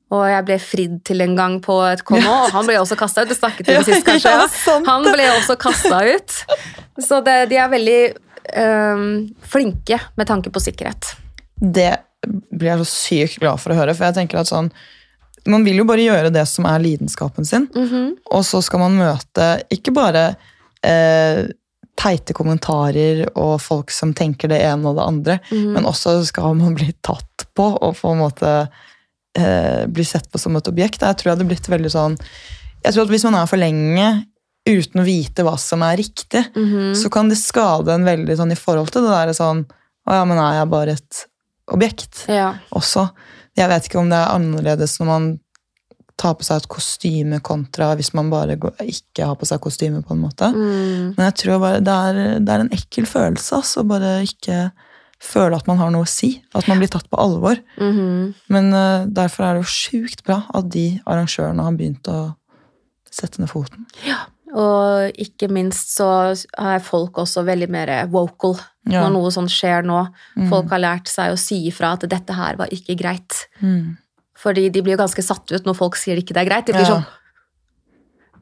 Og jeg ble fridd til en gang på et kon og han ble også kasta ut. Det snakket vi om sist, kanskje. ja. Han ble også kasta ut. Så det, de er veldig um, flinke med tanke på sikkerhet. Det blir jeg så sykt glad for å høre, for jeg tenker at sånn Man vil jo bare gjøre det som er lidenskapen sin, og så skal man møte ikke bare eh, teite kommentarer og folk som tenker det ene og det andre, men også skal man bli tatt på og på en måte eh, bli sett på som et objekt. Jeg tror jeg hadde blitt veldig sånn Jeg tror at hvis man er for lenge uten å vite hva som er riktig, så kan det skade en veldig sånn i forhold til det der sånn Å ja, men er jeg bare et objekt Ja. også? Jeg vet ikke om det er annerledes når man tar på seg et kostyme kontra hvis man bare går, ikke har på seg kostyme, på en måte. Mm. Men jeg tror bare det er, det er en ekkel følelse, altså. Bare ikke føle at man har noe å si. At man blir tatt på alvor. Mhm. Men uh, derfor er det jo sjukt bra at de arrangørene har begynt å sette ned foten. Ja, Og ikke minst så er folk også veldig mer vocal Ja. når noe sånt skjer nå. Folk har lært seg å si ifra at dette her var ikke greit. Mm. Fordi de blir jo ganske satt ut når folk sier ikke det er greit. De blir Ja. sånn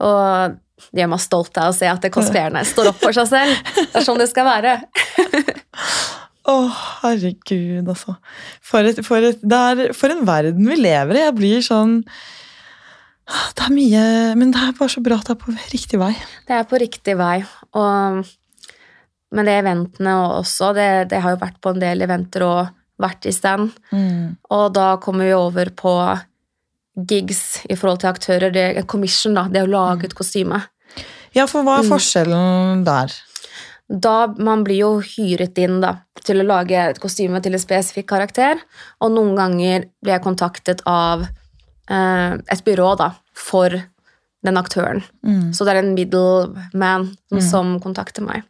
Og det gjør meg stolt av å se at det cosplayerne står opp for seg selv. Det er sånn det skal være. Å, herregud, altså. For, et, for, et, er, for en verden vi lever i. Jeg blir sånn Det er mye Men det er bare så bra at det er på riktig vei. Det er på riktig vei. Og, men det eventene også, det, det har jo vært på en del eventer og vært i stand. Og da kommer vi over på gigs i forhold til aktører. Det er commission, da. Det er å lage et kostyme. Ja, for hva er Mm. forskjellen der? Da man blir jo hyret inn da, til å lage et kostyme til en spesifikk karakter, og noen ganger blir jeg kontaktet av eh, et byrå da, for den aktøren. Mm. Så det er en middleman Mm. som kontakter meg.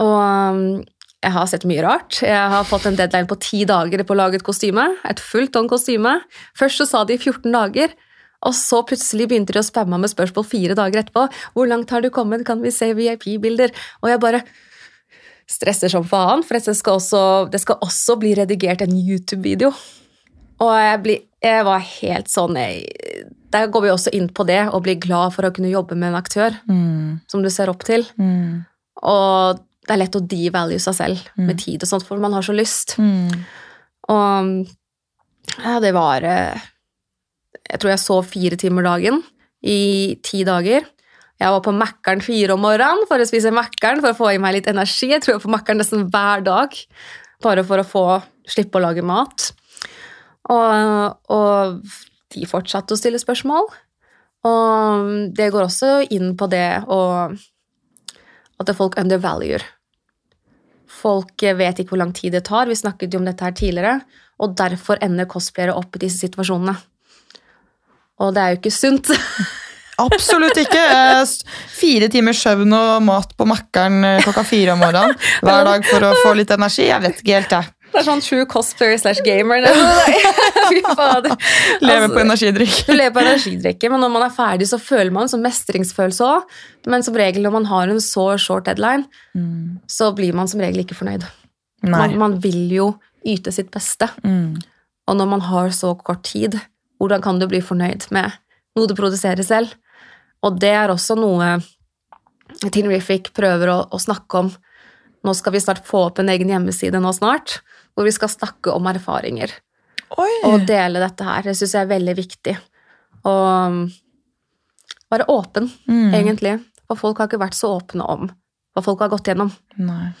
Og jeg har sett mye rart. Jeg har fått en deadline på ti dager på å lage et kostyme. Et fullt on kostyme. Først så sa de 14 dager, og så plutselig begynte de å spamme med spørsmål fire dager etterpå. 'Hvor langt har du kommet? Kan vi se VIP-bilder?' Og jeg bare stresser som faen, for det skal også, det skal også bli redigert en YouTube-video. Og jeg, blir, jeg var helt sånn jeg, Der går vi også inn på det, og blir glad for å kunne jobbe med en aktør Mm. som du ser opp til. Mm. Og det er lett å devalue seg selv med tid og sånt, for man har så lyst. Mm. Og ja, det var eh, Jeg tror jeg sov fire timer dagen i ti dager. Jeg var på Mækkern fire om morgenen for å spise Mækkern for å få i meg litt energi. Jeg tror jeg var på Mækkern nesten hver dag, bare for å få slippe å lage mat. Og, og de fortsatte å stille spørsmål. Og det går også inn på det å at folk undervaluer. Folk vet ikke hvor lang tid det tar. Vi snakket jo om dette her tidligere. Og derfor ender cosplayere opp i disse situasjonene. Og det er jo ikke sunt. Absolutt ikke! Eh, Fire timers søvn og mat på Mækkern eh, klokka fire om morgenen hver dag for å få litt energi. Jeg vet ikke helt, jeg. Det er sånn true cosplayer slash gamer. Fy fader. Lever Altså, på energidrikk. Du lever på energidrikke, men når man er ferdig, så føler man sånn mestringsfølelse òg. Men som regel når man har en så short deadline, så blir man som regel ikke fornøyd. Man, man vil jo yte sitt beste. Mm. Og når man har så kort tid, hvordan kan du bli fornøyd med noe du produserer selv? Og det er også noe Tinrific prøver å, å snakke om. Nå skal vi snart få opp en egen hjemmeside nå snart, hvor vi skal snakke om erfaringer Oi! og dele dette her. Det syns jeg er veldig viktig. Og være åpen, Mm. egentlig. For folk har ikke vært så åpne om hva folk har gått gjennom. Nei.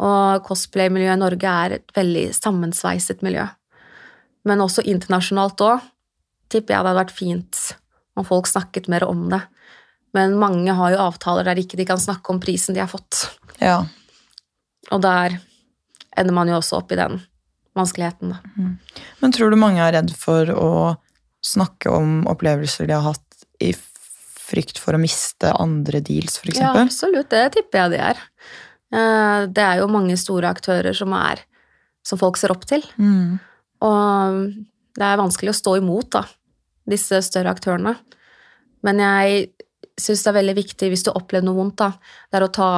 Og cosplay-miljøet i Norge er et veldig sammensveiset miljø. Men også internasjonalt òg tipper jeg det hadde vært fint om folk snakket mer om det. Men mange har jo avtaler der ikke de kan snakke om prisen de har fått. Ja. Og der ender man jo også opp i den vanskeligheten, da. Men tror du mange er redd for å snakke om opplevelser de har hatt i frykt for å miste andre deals, for Ja, absolutt. Det tipper jeg de er. Eh, Det er jo mange store aktører som er som folk ser opp til. Mm. Og det er vanskelig å stå imot da, disse større aktørene. Men jeg syns det er veldig viktig hvis du har opplevd noe vondt, da, det er å ta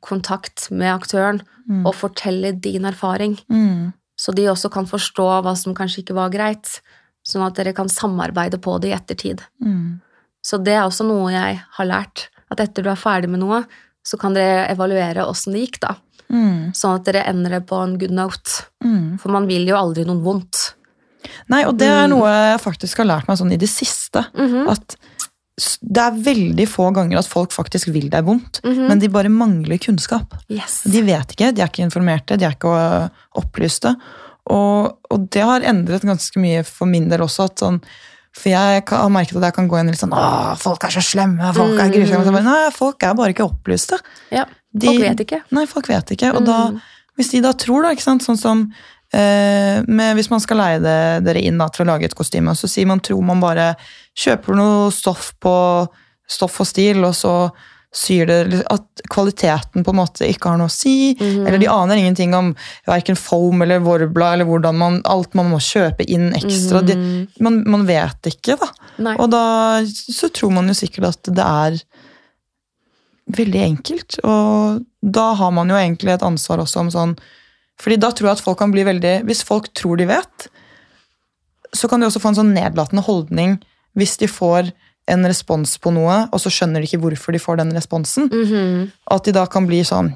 kontakt med aktøren Mm. og fortelle din erfaring, Mm. så de også kan forstå hva som kanskje ikke var greit, sånn at dere kan samarbeide på det i ettertid. Mm. Så det er også noe jeg har lært, at etter du er ferdig med noe, så kan dere evaluere åssen det gikk, da. Mm. Sånn at dere ender på en good note. Mm. For man vil jo aldri noe vondt. Nei, og det er Mm. noe jeg faktisk har lært meg sånn i det siste. -hmm. At det er veldig få ganger at folk faktisk vil deg vondt, mhm. men de bare mangler kunnskap. Yes. De vet ikke, de er ikke informerte, de er ikke øh, opplyste. Og, og det har endret ganske mye for min del også. sånn, For jeg har merket at jeg kan gå inn litt sånn Å, folk er så slemme, folk er Mm. grusomme. Bare, Nei, folk er bare ikke opplyste. Ja, De, folk vet ikke. Nei, folk vet ikke. Og da, Mm. hvis de da tror, da, ikke sant, sånn som eh, med, Hvis man skal leie det, dere inn da, til å lage et kostyme, så sier man tror man bare kjøper noe stoff på stoff og stil, og så syr det At kvaliteten på en måte ikke har noe å si. Mhm. Eller de aner ingenting om verken foam eller Vorbla eller hvordan man, alt man må kjøpe inn ekstra. De, Mhm. man, man vet ikke, da. Nei. Og da så tror man jo sikkert at det er veldig enkelt. Og da har man jo egentlig et ansvar også om sånn Fordi da tror jeg at folk kan bli veldig Hvis folk tror de vet, så kan de også få en sånn nedlatende holdning hvis de får en respons på noe, og så skjønner de ikke hvorfor de får den responsen. Mhm. At de da kan bli sånn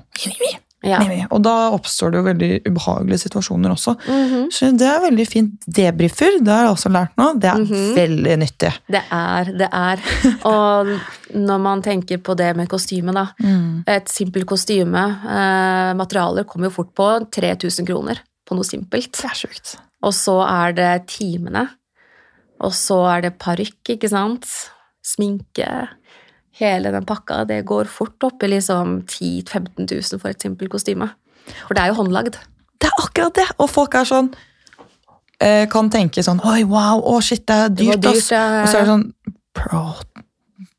Ja. Og da oppstår det jo veldig ubehagelige situasjoner også. Mhm. Så det er veldig fint. Debrifer, det har jeg også lært nå. Det er Mhm. veldig nyttig. Det er, det er. Og når man tenker på det med kostyme, da. Et simpelt kostyme. Eh, materialer kommer jo fort på 3000 kroner på noe simpelt. Det er sjukt. Og så er det timene. Og så er det parykk, ikke sant. Sminke. Hele den pakka. Det går fort opp i liksom 10 000-15 000 for et simpelt kostyme. For det er jo håndlagd. Det er akkurat det! Og folk er sånn eh, Kan tenke sånn Oi, wow, å shit, det er Det dyrt, dyrt, ass. Og så er det sånn Bro,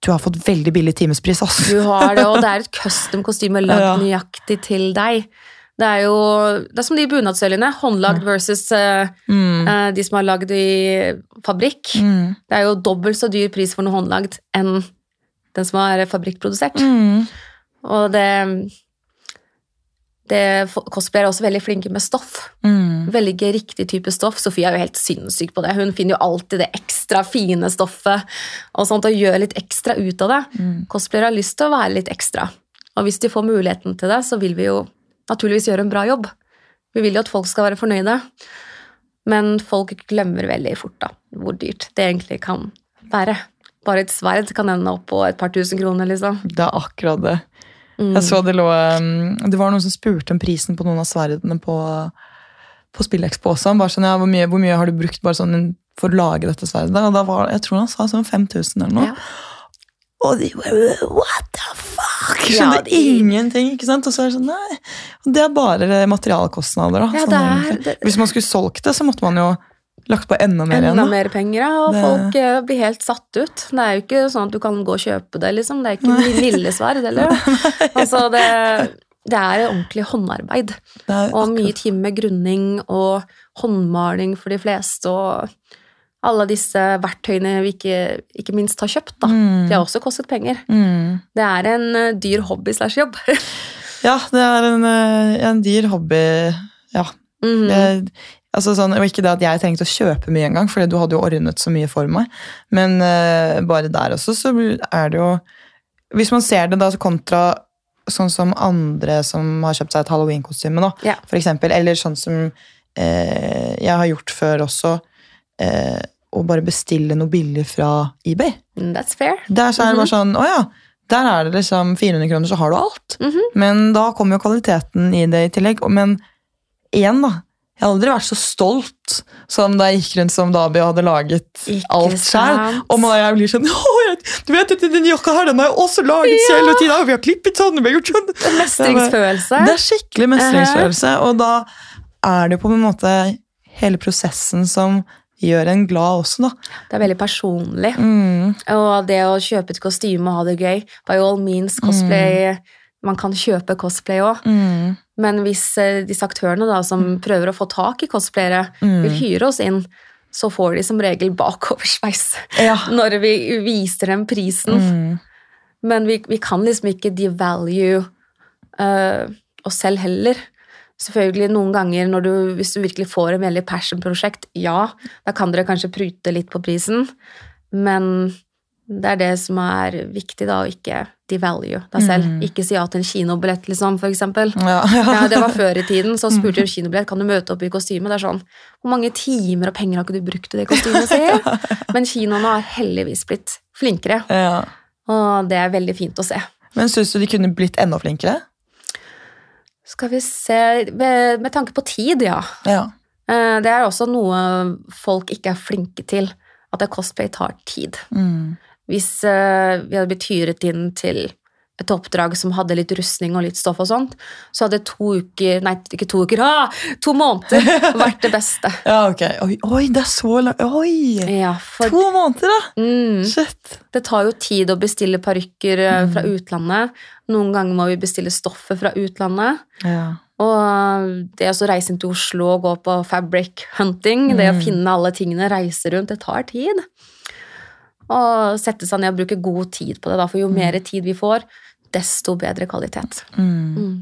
du har fått veldig billig timespris, ass. Du har det, og det er et custom kostyme lagd Ja. nøyaktig til deg. Det er jo det er som de bunadsøljene. Håndlagd versus eh, Mm. uh, de som er lagd i fabrikk. Mm. Det er jo dobbelt så dyr pris for noe håndlagd enn den som er fabrikkprodusert. Mm. Og det, det Cosplay er også veldig flinke med stoff. Mm. Velge riktig type stoff. Sofie er jo helt sinnssyk på det. Hun finner jo alltid det ekstra fine stoffet og sånt, og gjør litt ekstra ut av det. Mm. Cosplayere har lyst til å være litt ekstra. Og hvis de får muligheten til det, så vil vi jo naturligvis gjør en bra jobb. Vi vil jo at folk skal være fornøyde. Men folk glemmer veldig fort da, hvor dyrt det egentlig kan være. Bare et sverd kan ende opp på et par tusen kroner, liksom. Det er akkurat det. Mm. Jeg så det lå um, Det var noen som spurte om prisen på noen av sverdene på, på Spillekspo også. Bare sånn, ja, hvor, mye, hvor mye har du brukt bare sånn for å lage dette sverdet? Og da var, jeg tror han sa sånn 5000 eller noe. Ja. Og de bare What the fuck? Ja, Skjønner de- ingenting. ikke sant? Og så er det sånn, nei. Det er bare materialkostnader. da. Ja, sånn det er- Hvis man skulle solgt det, så måtte man jo lagt på enda mer igjen. Enda da. mer penger, ja, og Det- folk eh, blir helt satt ut. Det er jo ikke sånn at du kan gå og kjøpe det, liksom. Det er ikke en lille sverd, eller? Altså, det, det er ordentlig håndarbeid. Og mye timer med grunning og håndmaling for de fleste, og alle disse verktøyene vi ikke, ikke minst har kjøpt, da. Mm. De har også kostet penger. Mm. Det er en eh, dyr hobby slash jobb. Ja, det er en, eh, en dyr hobby. Ja. Mm. Jeg, altså sånn, og ikke det at jeg trengte å kjøpe mye engang, for du hadde jo ordnet så mye for meg. Men uh, bare der også, så er det jo Hvis man ser det da så kontra sånn som andre som har kjøpt seg et halloweenkostyme, da, Ja. for eksempel, eller sånn som uh, jeg har gjort før også, eh, å bare bestille noe billig fra eBay. Mm, That's fair. Der så er det bare sånn, å ja, der er det liksom 400 kroner, så har du alt. Mhm. Men da kommer jo kvaliteten i det i tillegg. Men igjen, da. Jeg har aldri vært så stolt som da jeg gikk rundt som Dabi og hadde laget Ikke alt selv. Og man, jeg blir sånn jeg, du vet, den jakka her den har jeg også laget selv, og Tina, vi har klippet sånn, vi har gjort sånn. Mestringsfølelse. Det er skikkelig mestringsfølelse, og da er det på en måte hele prosessen som gjør en glad også, da. Det er veldig personlig. Mm. Og det å kjøpe et kostyme og ha det gøy By all means, cosplay Man kan kjøpe cosplay òg. Mm. Men hvis eh, disse aktørene da, som prøver å få tak i cosplayere, Mm. vil hyre oss inn, så får de som regel bakoversveis Ja. når vi viser dem prisen. Mm. Men vi, vi kan liksom ikke devalue uh, oss selv heller. Selvfølgelig noen ganger du, hvis du virkelig får en veldig passion-prosjekt, ja, da kan dere kanskje prute litt på prisen, men det er det som er viktig, da, å ikke devalue deg selv. Mm. Ikke si ja til en kinobillett, liksom, for eksempel. Ja, Ja, det var før i tiden, så spurte jeg kinobillett, kan du møte opp i kostyme? Det er sånn, hvor mange timer og penger har ikke du brukt i det kostymet, sier Men kinoene har heldigvis blitt flinkere, ja. og det er veldig fint å se. Men syns du de kunne blitt enda flinkere? Skal vi se Med, med tanke på tid, ja. Ja. Eh, Det er også noe folk ikke er flinke til. At det cosplay tar tid. Mm. Hvis eh, vi hadde blitt hyret inn til et oppdrag som hadde litt rustning og litt stoff og sånt, så hadde to uker Nei, ikke to uker, ah, to måneder vært det beste. ja, ok. Oi, oi, det er så langt Oi! Ja, for To måneder, da! mm, Shit. det tar jo tid å bestille parykker eh, fra utlandet. Noen ganger må vi bestille stoffet fra utlandet. Ja. Og det å reise inn til Oslo og gå på fabric hunting, det å Mm. finne alle tingene, reise rundt, det tar tid. Og sette seg ned og bruke god tid på det, da, for jo mer tid vi får, desto bedre kvalitet. Mm. Mm.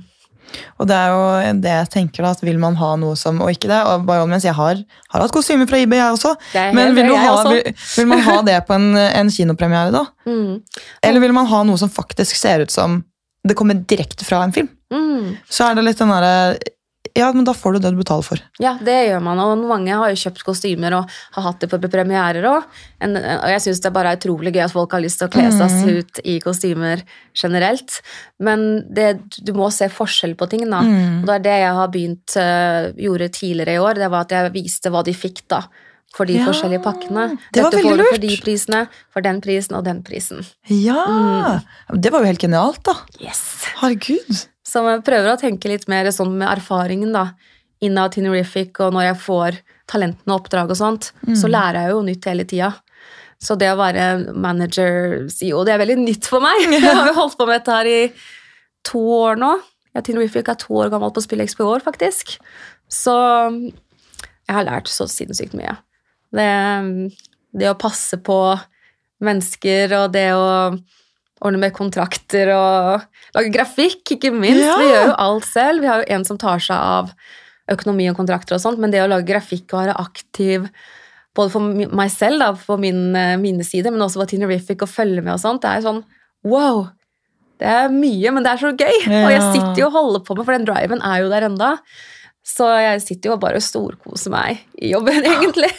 Og det er jo det jeg tenker da, at vil man ha noe som Og ikke det, og by all means, jeg har, har hatt kostymer fra IB, jeg også. Men vil, du jeg ha, også. vil, vil man ha det på en, en kinopremiere, da? Mm. Eller vil man ha noe som faktisk ser ut som det kommer direkte fra en film? Mm. Så er det litt den derre Ja, men da får du det du betaler for. Ja, det gjør man, og mange har jo kjøpt kostymer og har hatt det på premierer òg. Og jeg syns det bare er utrolig gøy at folk har lyst til å kle seg Mm. ut i kostymer generelt. Men det, du må se forskjell på ting, da. Mm. Og det er det jeg har begynt øh, gjorde tidligere i år. Det var at jeg viste hva de fikk, da. For de Ja, forskjellige pakkene. det var Dette veldig lurt. for de prisene, for den prisen og den prisen. Ja! Det var jo helt genialt, da. Yes! Herregud. Så jeg prøver å tenke litt mer sånn med erfaringen da, innad Tinerific, og når jeg får talentene og oppdrag og sånt, så lærer jeg jo nytt hele tida. Så det å være manager, CEO, det er veldig nytt for meg. Jeg har jo holdt på med dette her i to år nå. Ja, Tinerific er to år gammel på SpillExpo i år, faktisk. Så jeg har lært så sinnssykt mye. Det, det å passe på mennesker og det å ordne med kontrakter og lage grafikk, ikke minst. Ja. Vi gjør jo alt selv. Vi har jo en som tar seg av økonomi og kontrakter og sånt, men det å lage grafikk og være aktiv både for meg selv, da, for min, eh, mine sider, men også for Tinerific og følge med og sånt, det er jo sånn wow! Det er mye, men det er så gøy! Og jeg sitter jo og holder på med, for den driven er jo der enda. Så jeg sitter jo og bare storkoser meg i jobben, egentlig.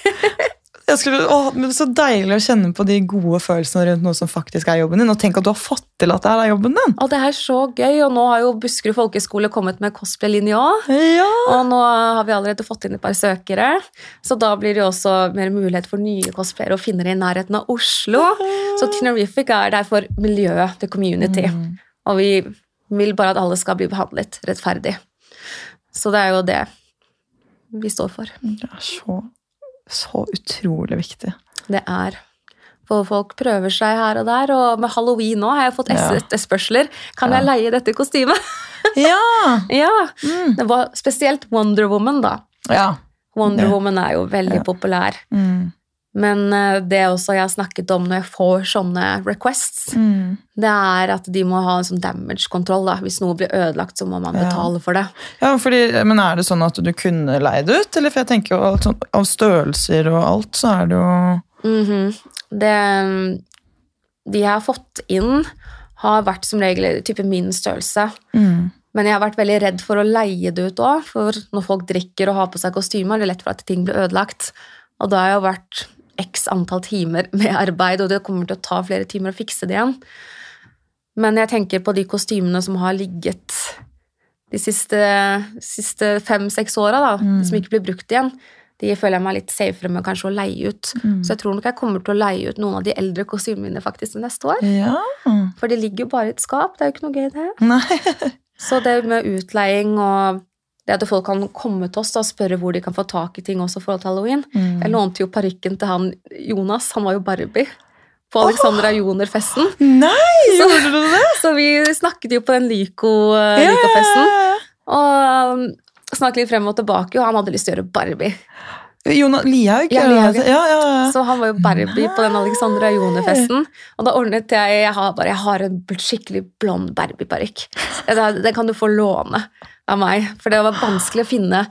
Skulle, å, men Så deilig å kjenne på de gode følelsene rundt noe som faktisk er jobben din. Og tenk at du har fått til at det er jobben din. Og det er så gøy, og nå har jo Buskerud folkeskole kommet med cosplay-linje òg. Ja! Og nå har vi allerede fått inn et par søkere, så da blir det jo også mer mulighet for nye cosplayere å finne det i nærheten av Oslo. Så Tinerific er der for miljøet, the community. Mm. Og vi vil bare at alle skal bli behandlet rettferdig. Så det er jo det vi står for. Det er så, så utrolig viktig. Det er for folk prøver seg her og der, og med halloween nå har jeg fått etterspørsler. Kan jeg leie dette kostymet? Ja! ja! Mm. Det var spesielt Wonder Woman, da. ja. Wonder Ja. Woman er jo veldig populær. Mm. Men eh, det også jeg har snakket om når jeg får sånne requests, Mm. det er at de må ha en sånn damage-kontroll. da. Hvis noe blir ødelagt, så må man Ja. betale for det. Ja, fordi, men er det sånn at du kunne leid ut? Eller for jeg tenker jo alt sånn, Av størrelser og alt, så er det jo Mhm. Det De jeg har fått inn, har vært som regel type min størrelse. mm. Men jeg har vært veldig redd for å leie det ut òg, for når folk drikker og har på seg kostymer, er det lett for at ting blir ødelagt. Og da har jeg jo vært x antall timer med arbeid, og det kommer til å ta flere timer å fikse det igjen. Men jeg tenker på de kostymene som har ligget de siste, siste fem-seks åra, da, Mm. som ikke blir brukt igjen. De føler jeg meg litt safere med kanskje å leie ut. Mm. Så jeg tror nok jeg kommer til å leie ut noen av de eldre kostymene mine faktisk neste år. Ja. For de ligger jo bare i et skap, det er jo ikke noe gøy, det. Nei. Så det med utleiing og det at folk kan komme til oss og spørre hvor de kan få tak i ting også i forhold til halloween. Mm. Jeg lånte jo parykken til han Jonas, han var jo Barbie. På Alexandra Joner-festen. Nei, gjorde du det? Så vi snakket jo på den Lyco, eh, Lyco-festen. ja, Og um, snakket litt frem og tilbake, og han hadde lyst til å gjøre Barbie. Jonas Lihaug? Ja, Lihaug. Ja, ja, ja. Så han var jo Barbie på den Alexandra Joner-festen. Og da ordnet jeg Jeg har, bare, jeg har en skikkelig blond Barbie-parykk. Den kan du få låne av meg. For det var vanskelig å finne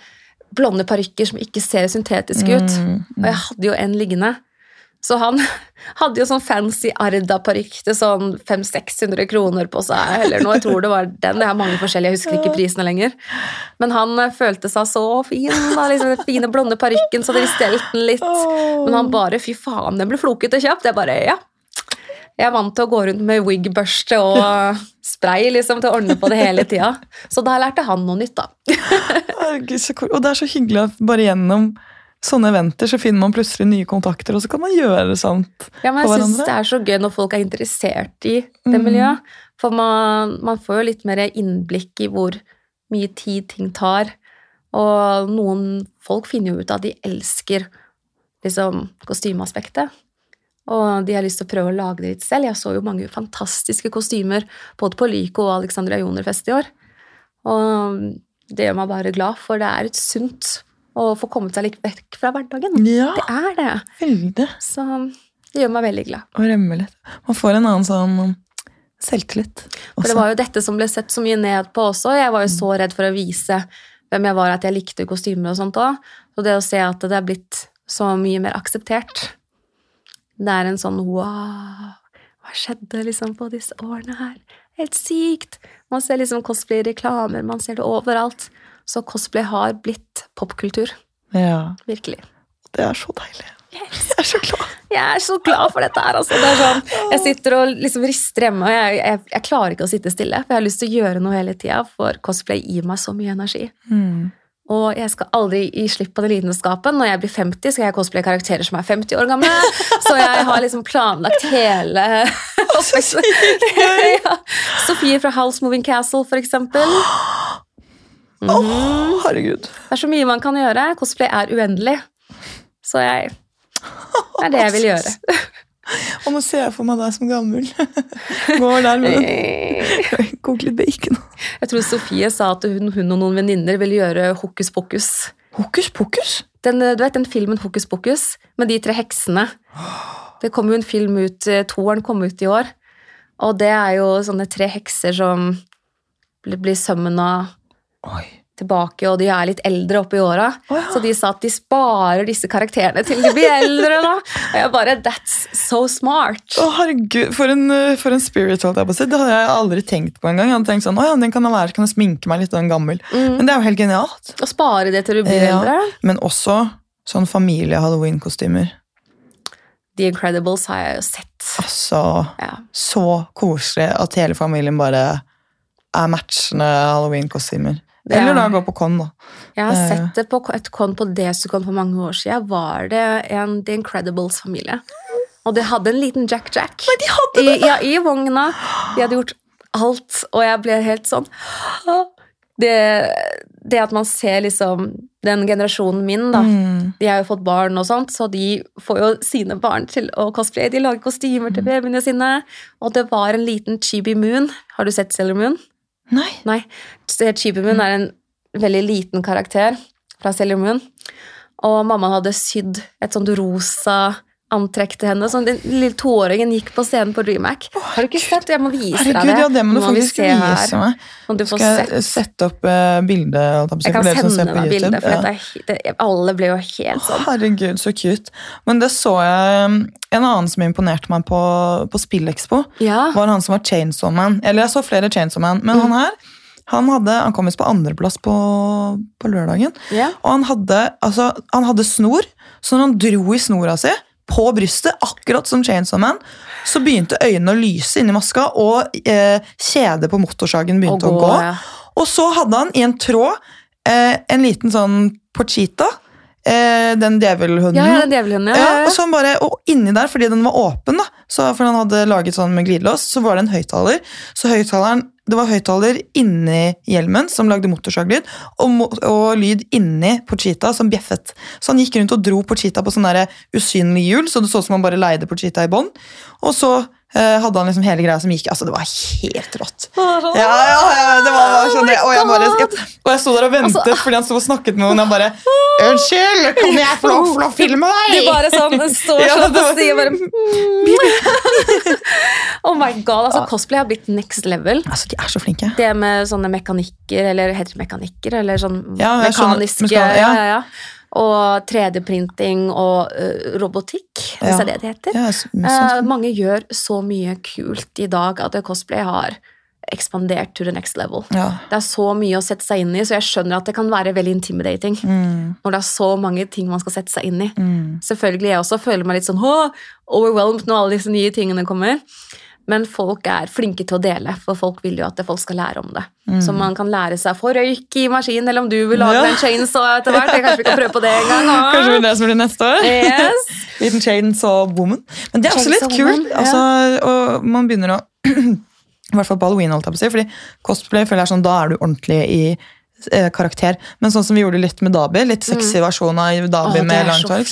blonde parykker som ikke ser syntetiske ut. Mm, Og jeg hadde jo en liggende. Så han hadde jo sånn fancy Arda-parykk til sånn 500-600 kroner på seg. eller noe, jeg tror det var den. Det er mange forskjellige, jeg husker ikke prisene lenger. Men han eh, følte seg så fin. Da, liksom, den fine, blonde parykken, så hadde vi stelt den litt. Men han bare Fy faen, den ble flokete kjapt. Jeg bare Ja. Jeg er vant til å gå rundt med wig-børste og spray liksom, til å ordne på det hele tida. Så da lærte han noe nytt, da. Herregud, så cool. Og det er så hyggelig at bare gjennom sånne eventer så finner man plutselig nye kontakter, og så kan man gjøre sånt. Ja, men på jeg syns det er så gøy når folk er interessert i det Mm. miljøet. For man, man får jo litt mer innblikk i hvor mye tid ting tar. Og noen folk finner jo ut at de elsker liksom kostymeaspektet. Og de har lyst til å prøve å lage det litt selv. Jeg så jo mange fantastiske kostymer både på Lyco og Alexandra Joner-fest i år. Og det gjør meg bare glad, for det er et sunt å få kommet seg litt vekk fra hverdagen. Ja, Det er det. veldig. Så det gjør meg veldig glad. Og rømme litt. Man får en annen sånn Selvtillit. For det var jo dette som ble sett så mye ned på også. Jeg var jo så redd for å vise hvem jeg var, at jeg likte kostymer og sånt òg. Så det å se at det er blitt så mye mer akseptert Det er en sånn wow Hva skjedde liksom på disse årene her? Helt sykt! Man ser liksom cosplay-reklamer, man ser det overalt. Så cosplay har blitt popkultur. Ja, Virkelig. det er så deilig. Jeg er så glad. Jeg er så glad for dette her. Altså. Det sånn, jeg sitter og liksom rister hjemme, og jeg, jeg, jeg klarer ikke å sitte stille. For jeg har lyst til å gjøre noe hele tida, for cosplay gir meg så mye energi. Mm. Og jeg skal aldri gi slipp på den lidenskapen. Når jeg blir 50, skal jeg cosplaye karakterer som er 50 år gamle. Så jeg har liksom planlagt hele ja. Sofie fra House Moving Castle, for eksempel. Åh, herregud. Det er så mye man kan gjøre. Cosplay er uendelig. Så jeg Det er det jeg vil gjøre. Og nå ser jeg for meg deg som gammel. Går der med den. Koke litt bacon. Jeg tror Sofie sa at hun, hun og noen venninner ville gjøre hokus pokus. Hokus pokus? Den, du vet den filmen Hokus pokus med de tre heksene? Det kom jo en film ut, eh, toeren kom ut i år. Og det er jo sånne tre hekser som blir, blir av... Oi. Tilbake, og de er litt eldre oppe i åra. Oh, ja. Så de sa at de sparer disse karakterene til de blir eldre. da. Og jeg bare That's so smart. Å, herregud, for en, uh, for en spirit, holdt jeg på å si. Det hadde jeg aldri tenkt på engang. Jeg hadde tenkt sånn, å ja, den kan jeg være, så kan jeg sminke meg litt av en gammel. Men det er jo helt genialt. Å spare det til du blir Ja. eldre. Men også sånn familie-halloween-kostymer. The Incredibles har jeg jo sett. Altså, Ja. så koselig at hele familien bare er matchende halloween-kostymer. Det er- Eller da gå på con, da. Jeg har er- sett det på et con på Desicon for mange år siden. Var det en The Incredibles-familie. Og de hadde en liten Jack Jack de hadde I, ja, i vogna. De hadde gjort alt, og jeg ble helt sånn Det, det at man ser liksom den generasjonen min, da. Mm. De har jo fått barn og sånt, så de får jo sine barn til å cosplaye. De lager kostymer Mm. til babyene sine. Og det var en liten Chibi Moon. Har du sett Sailor Moon? Nei. Nei. Chibi Moon er en veldig liten karakter fra Sailor Moon. Og mammaen hadde sydd et sånt rosa antrekk til henne. Sånn, den lille tåringen gikk på scenen på DreamHack. Har du ikke sett? Jeg må vise Herregud, deg det. ja, det må du vi faktisk se vise meg. Sånn, du får Skal jeg sett. sette opp uh, bilde? å si, Jeg kan sende deg bilde, for Ja. dette det, alle ble jo helt sånn. Herregud, så cute. Men det så jeg um, En annen som imponerte meg på, på Spillekspo, Ja. var han som var Chainsaw Man. Eller jeg så flere Chainsaw Man, men Mm. han her han, hadde, han kom visst på andreplass på, på lørdagen. Yeah. Og han hadde, altså, han hadde snor, så når han dro i snora si på brystet, akkurat som Chainsaw Man, så begynte øynene å lyse inni maska, og eh, kjedet på motorsagen begynte å gå. ja. Og så hadde han i en tråd eh, en liten sånn Pochita, eh, den djevelhunden. Ja, ja, den djevelhunden. Ja, Ja, og, så bare, og inni der, fordi den var åpen, da, så, for han hadde laget sånn med glidelås, så var det en høyttaler. Så høyttaleren, det var høyttaler inni hjelmen som lagde motorsaglyd, og, og lyd inni Pochita som bjeffet. Så han gikk rundt og dro Pochita på sånn usynlig hjul, så det så ut som han bare leide Pochita i bånd. Og så hadde han liksom hele greia som gikk Altså, det var helt rått. ja. Ja, ja, ja, det var bare sånn, Oh og, jeg bare, jeg, og jeg sto der og ventet Altså- fordi han sto og snakket med henne. Og han bare Unnskyld, kan jeg få lov til å filme deg?' Du bare sånn står Ja, sånn og sier bare Oh my god, altså cosplay har blitt next level. Altså, De er så flinke. Det med sånne mekanikker, eller heter det mekanikker, eller sånn skjønner. mekaniske Ja, ja. Og 3D-printing og uh, robotikk, hvis Ja. det er det det heter. Ja, sånn. Sånn, mange gjør så mye kult i dag at cosplay har ekspandert to the next level. ja. Det er så mye å sette seg inn i, så jeg skjønner at det kan være veldig intimidating. Mm, Når det er så mange ting man skal sette seg inn i. mm. Selvfølgelig jeg også føler meg litt sånn overwhelmed når alle disse nye tingene kommer. Men folk er flinke til å dele, for folk vil jo at folk skal lære om det. Så man kan lære seg å få røyk i maskinen, eller om du vil lage Ja. en chainsaw etter hvert. Kanskje vi kan prøve på det en gang. også. Kanskje det blir det som blir neste år? Yes. Liten chainsaw woman. Men det er også litt kult. ja. Altså, og man begynner å I hvert fall på halloween, holdt jeg på å si. Fordi cosplay føler jeg sånn, da er du ordentlig i karakter. Men sånn som vi gjorde litt med Dabi, litt sexy versjon av Dabi oh, med langt hår.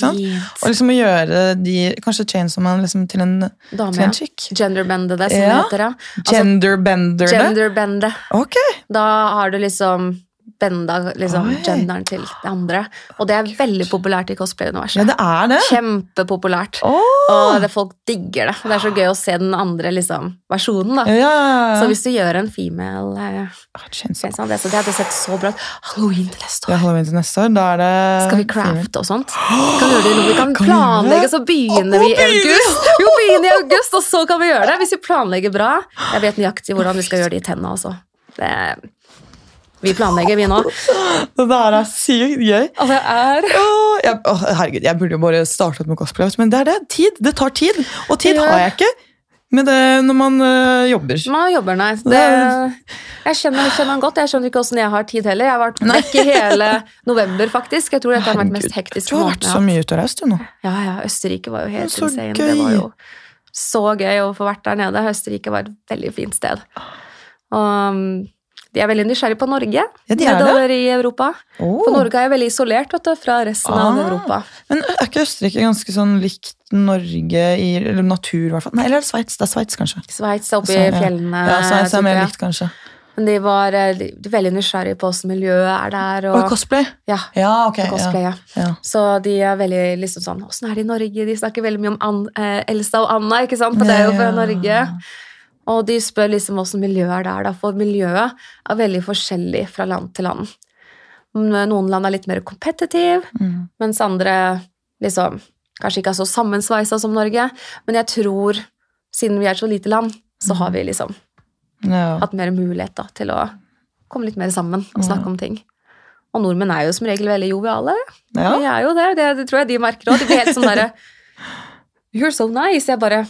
Og liksom å gjøre de, kanskje Chainsaw Man liksom til en, Dame, til en chick. Genderbende det, som Ja. det heter. ja. Altså, Genderbender det. genderbende. Okay. Da har du liksom benda liksom, genderen til det andre. Og det er veldig populært i cosplay-universet. Ja, det er det. Kjempepopulært. Åh. Og det, folk digger det. Og det er så gøy å se den andre liksom, versjonen. da. Ja, ja. Så hvis du gjør en female eh, chainsaw, det, så det hadde sett så bra ut. Halloween til neste år. Ja, halloween til neste år. Da er det Skal vi crafte og sånt? Vi kan gjøre det noe. vi kan Kan planlegge, så begynner vi i august. Jo, begynner i august, og så kan vi gjøre det. Hvis vi planlegger bra. Jeg vet nøyaktig hvordan vi skal gjøre det i tenna også. Det, vi planlegger, vi nå. Det der er sykt gøy. Altså, jeg er Åh, jeg, åh, herregud, jeg burde jo bare startet med cosplay, men det er det. Tid. Det tar tid. Og tid Ja. har jeg ikke med det når man øh, jobber. Man jobber, nei. Det, jeg kjenner, kjenner han godt. Jeg skjønner ikke åssen jeg har tid heller. Jeg har vært vekk i hele november, faktisk. Jeg tror dette har vært mest hektisk. Du har vært så mye ute og reist, du nå. Ja, ja. Østerrike var jo helt Så insane. gøy. Det var jo så gøy å få vært der nede. Østerrike var et veldig fint sted. Og um, de er veldig nysgjerrige på Norge Ja, de er det. i Europa. Oh. For Norge er jo veldig isolert vet du, fra resten av Ah. Europa. Men er ikke Østerrike ganske sånn likt Norge i eller natur, i hvert fall? Nei, eller er det Sveits? Det er Sveits, kanskje. Sveits er oppe i fjellene. Ja, Sveits er mer likt, kanskje. Men de var eh, de, de veldig nysgjerrige på åssen miljøet er der. Og Og, cosplay? ja, Ja, ok. cosplay, Ja. ja. Så de er veldig liksom sånn Åssen er det i Norge? De snakker veldig mye om Ann, eh, Elsa og Anna, ikke sant? For det er jo fra. Norge. Og de spør liksom åssen miljøet er der, da, for miljøet er veldig forskjellig fra land til land. Noen land er litt mer competitive, Mm. mens andre liksom kanskje ikke er så sammensveisa som Norge. Men jeg tror, siden vi er et så lite land, så har vi liksom Ja. hatt mer mulighet da, til å komme litt mer sammen og snakke Ja. om ting. Og nordmenn er jo som regel veldig joviale. ja. De er jo det, det, det tror jeg de merker òg. De blir helt sånn derre You're so nice. Jeg bare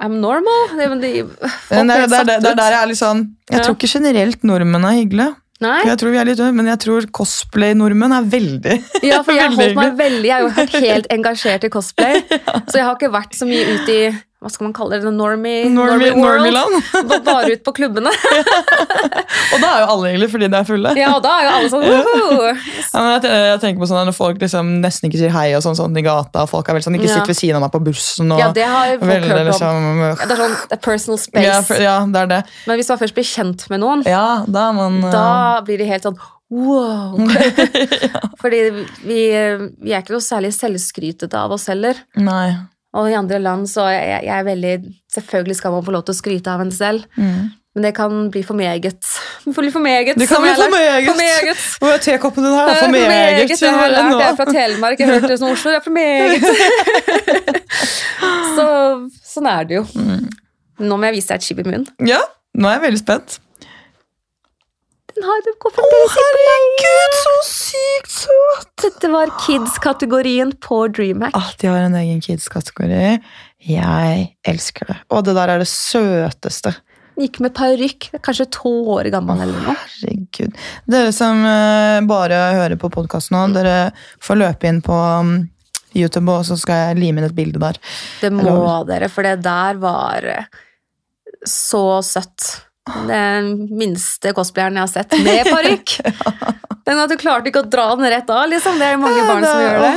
I'm normal. Det, det, det, det, er der jeg er litt sånn Jeg Ja. tror ikke generelt nordmenn er hyggelige. Nei, Jeg tror vi er litt, men jeg tror cosplay-nordmenn er veldig ja, for jeg har holdt Veldig meg veldig Jeg er jo helt engasjert i cosplay, så jeg har ikke vært så mye ute i hva skal man kalle det, normie, Normie- normie world. Normie-land. Bare ut på klubbene. Og da er jo alle egentlig fordi de er fulle. Ja, og da er jo alle sånn! Ja, jeg, jeg tenker på sånn Når folk liksom nesten ikke sier hei og sånn, sånn i gata, og folk er vel sånn, ikke Ja. sitt ved siden av meg på bussen og Ja, det har folk veldig hørt om. liksom Ja, Det er sånn det er personal space. ja, for, ja, det er det. Men hvis man først blir kjent med noen, Ja, da man da blir de helt sånn wow. Fordi vi, vi er ikke noe særlig selvskrytete av oss heller. Nei. Og i andre land så er jeg, jeg er veldig Selvfølgelig skal man få lov til å skryte av en selv, Mm. men det kan bli for meget. Det kan bli for meget. Det kan bli for meget. For meget. Hvor er tekoppen din her? Er For meget. Jeg har lært det fra Telemark. Jeg hørte det som Oslo. Det er for meget. så sånn er det jo. Mm. Nå må jeg vise deg et skip i munnen. Ja, nå er jeg veldig spent. Den har det går fremdeles på. Herregud, så sykt søt! Dette var kids-kategorien på DreamHack. Ah, de har en egen kids-kategori. Jeg elsker det. Og det der er det søteste. Gikk med parykk. Kanskje to år gammel eller noe. Herregud. Dere som eh, bare hører på podkasten nå, dere får løpe inn på um, YouTube, og så skal jeg lime inn et bilde der. Det må dere, for det der var eh, så søtt. Den minste cosplayeren jeg har sett med parykk. Den at du klarte ikke å dra den rett av, liksom. Det er mange barn som gjør det.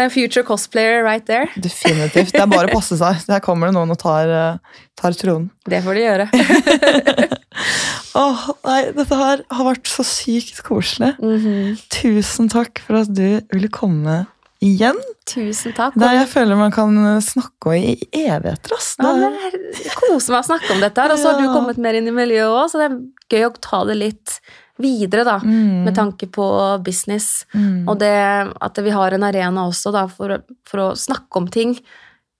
En future cosplayer right there. definitivt. Det er bare å passe seg. Der kommer det noen og tar, eh, tar tronen. Det får de gjøre. Åh, nei, dette her har vært så sykt koselig. Mhm. Tusen takk for at du ville komme igjen. Tusen takk. Det er, jeg føler man kan snakke i evigheter. ass. Ja, Det er, koser meg å snakke om dette, her, og så har du kommet mer inn i miljøet òg, så det er gøy å ta det litt videre, da. Mm, Med tanke på business. mm. Og det at vi har en arena også da, for, for å snakke om ting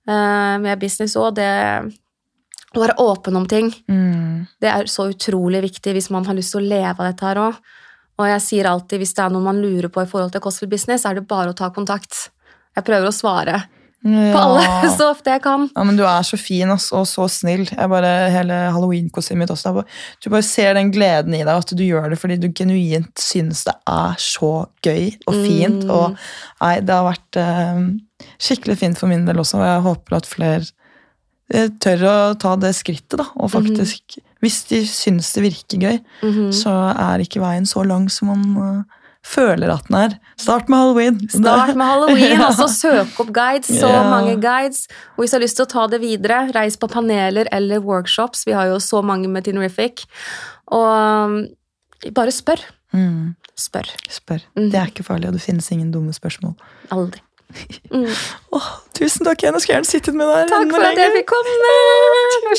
uh, med business òg. Det å være åpen om ting, Mm. det er så utrolig viktig hvis man har lyst til å leve av dette her òg. Og jeg sier alltid hvis det er noe man lurer på i forhold til costly business, er det bare å ta kontakt. Jeg prøver å svare på alle så ofte jeg kan. Ja, men Du er så fin ass, og så snill. Jeg bare, hele halloween-kostymet mitt også. bare, du bare ser den gleden i deg, at du gjør det fordi du genuint synes det er så gøy og fint. Mm. Og nei, Det har vært eh, skikkelig fint for min del også, og jeg håper at flere eh, tør å ta det skrittet. da, og faktisk, Hvis de syns det virker gøy, Mhm. så er ikke veien så lang som man eh, føler at den er. Start med halloween. Start med halloween, Ja. altså søk opp guides. Så Ja. mange guides. Og hvis du har lyst til å ta det videre, reis på paneler eller workshops. Vi har jo så mange med Tinerific. Og um, bare spør. Mm. Spør. Spør. Mhm. Det er ikke farlig, og det finnes ingen dumme spørsmål. Aldri. Mm. Oh, tusen takk igjen. Jeg skulle gjerne sittet med deg Takk for at jeg fikk komme.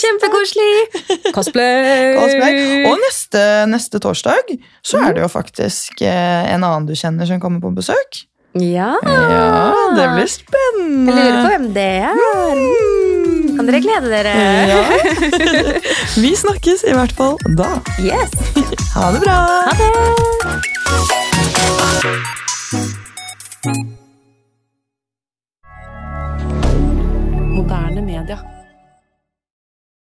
Kjempekoselig. Cosplay. Cosplay. Og neste, neste, torsdag så er mm. det jo faktisk eh, en annen du kjenner som kommer på besøk. Ja. ja det blir spennende. Jeg lurer på hvem det er. Mm. Kan dere glede dere? Ja. Vi snakkes i hvert fall da. Yes. Ha det bra. Ha det. Moderne media.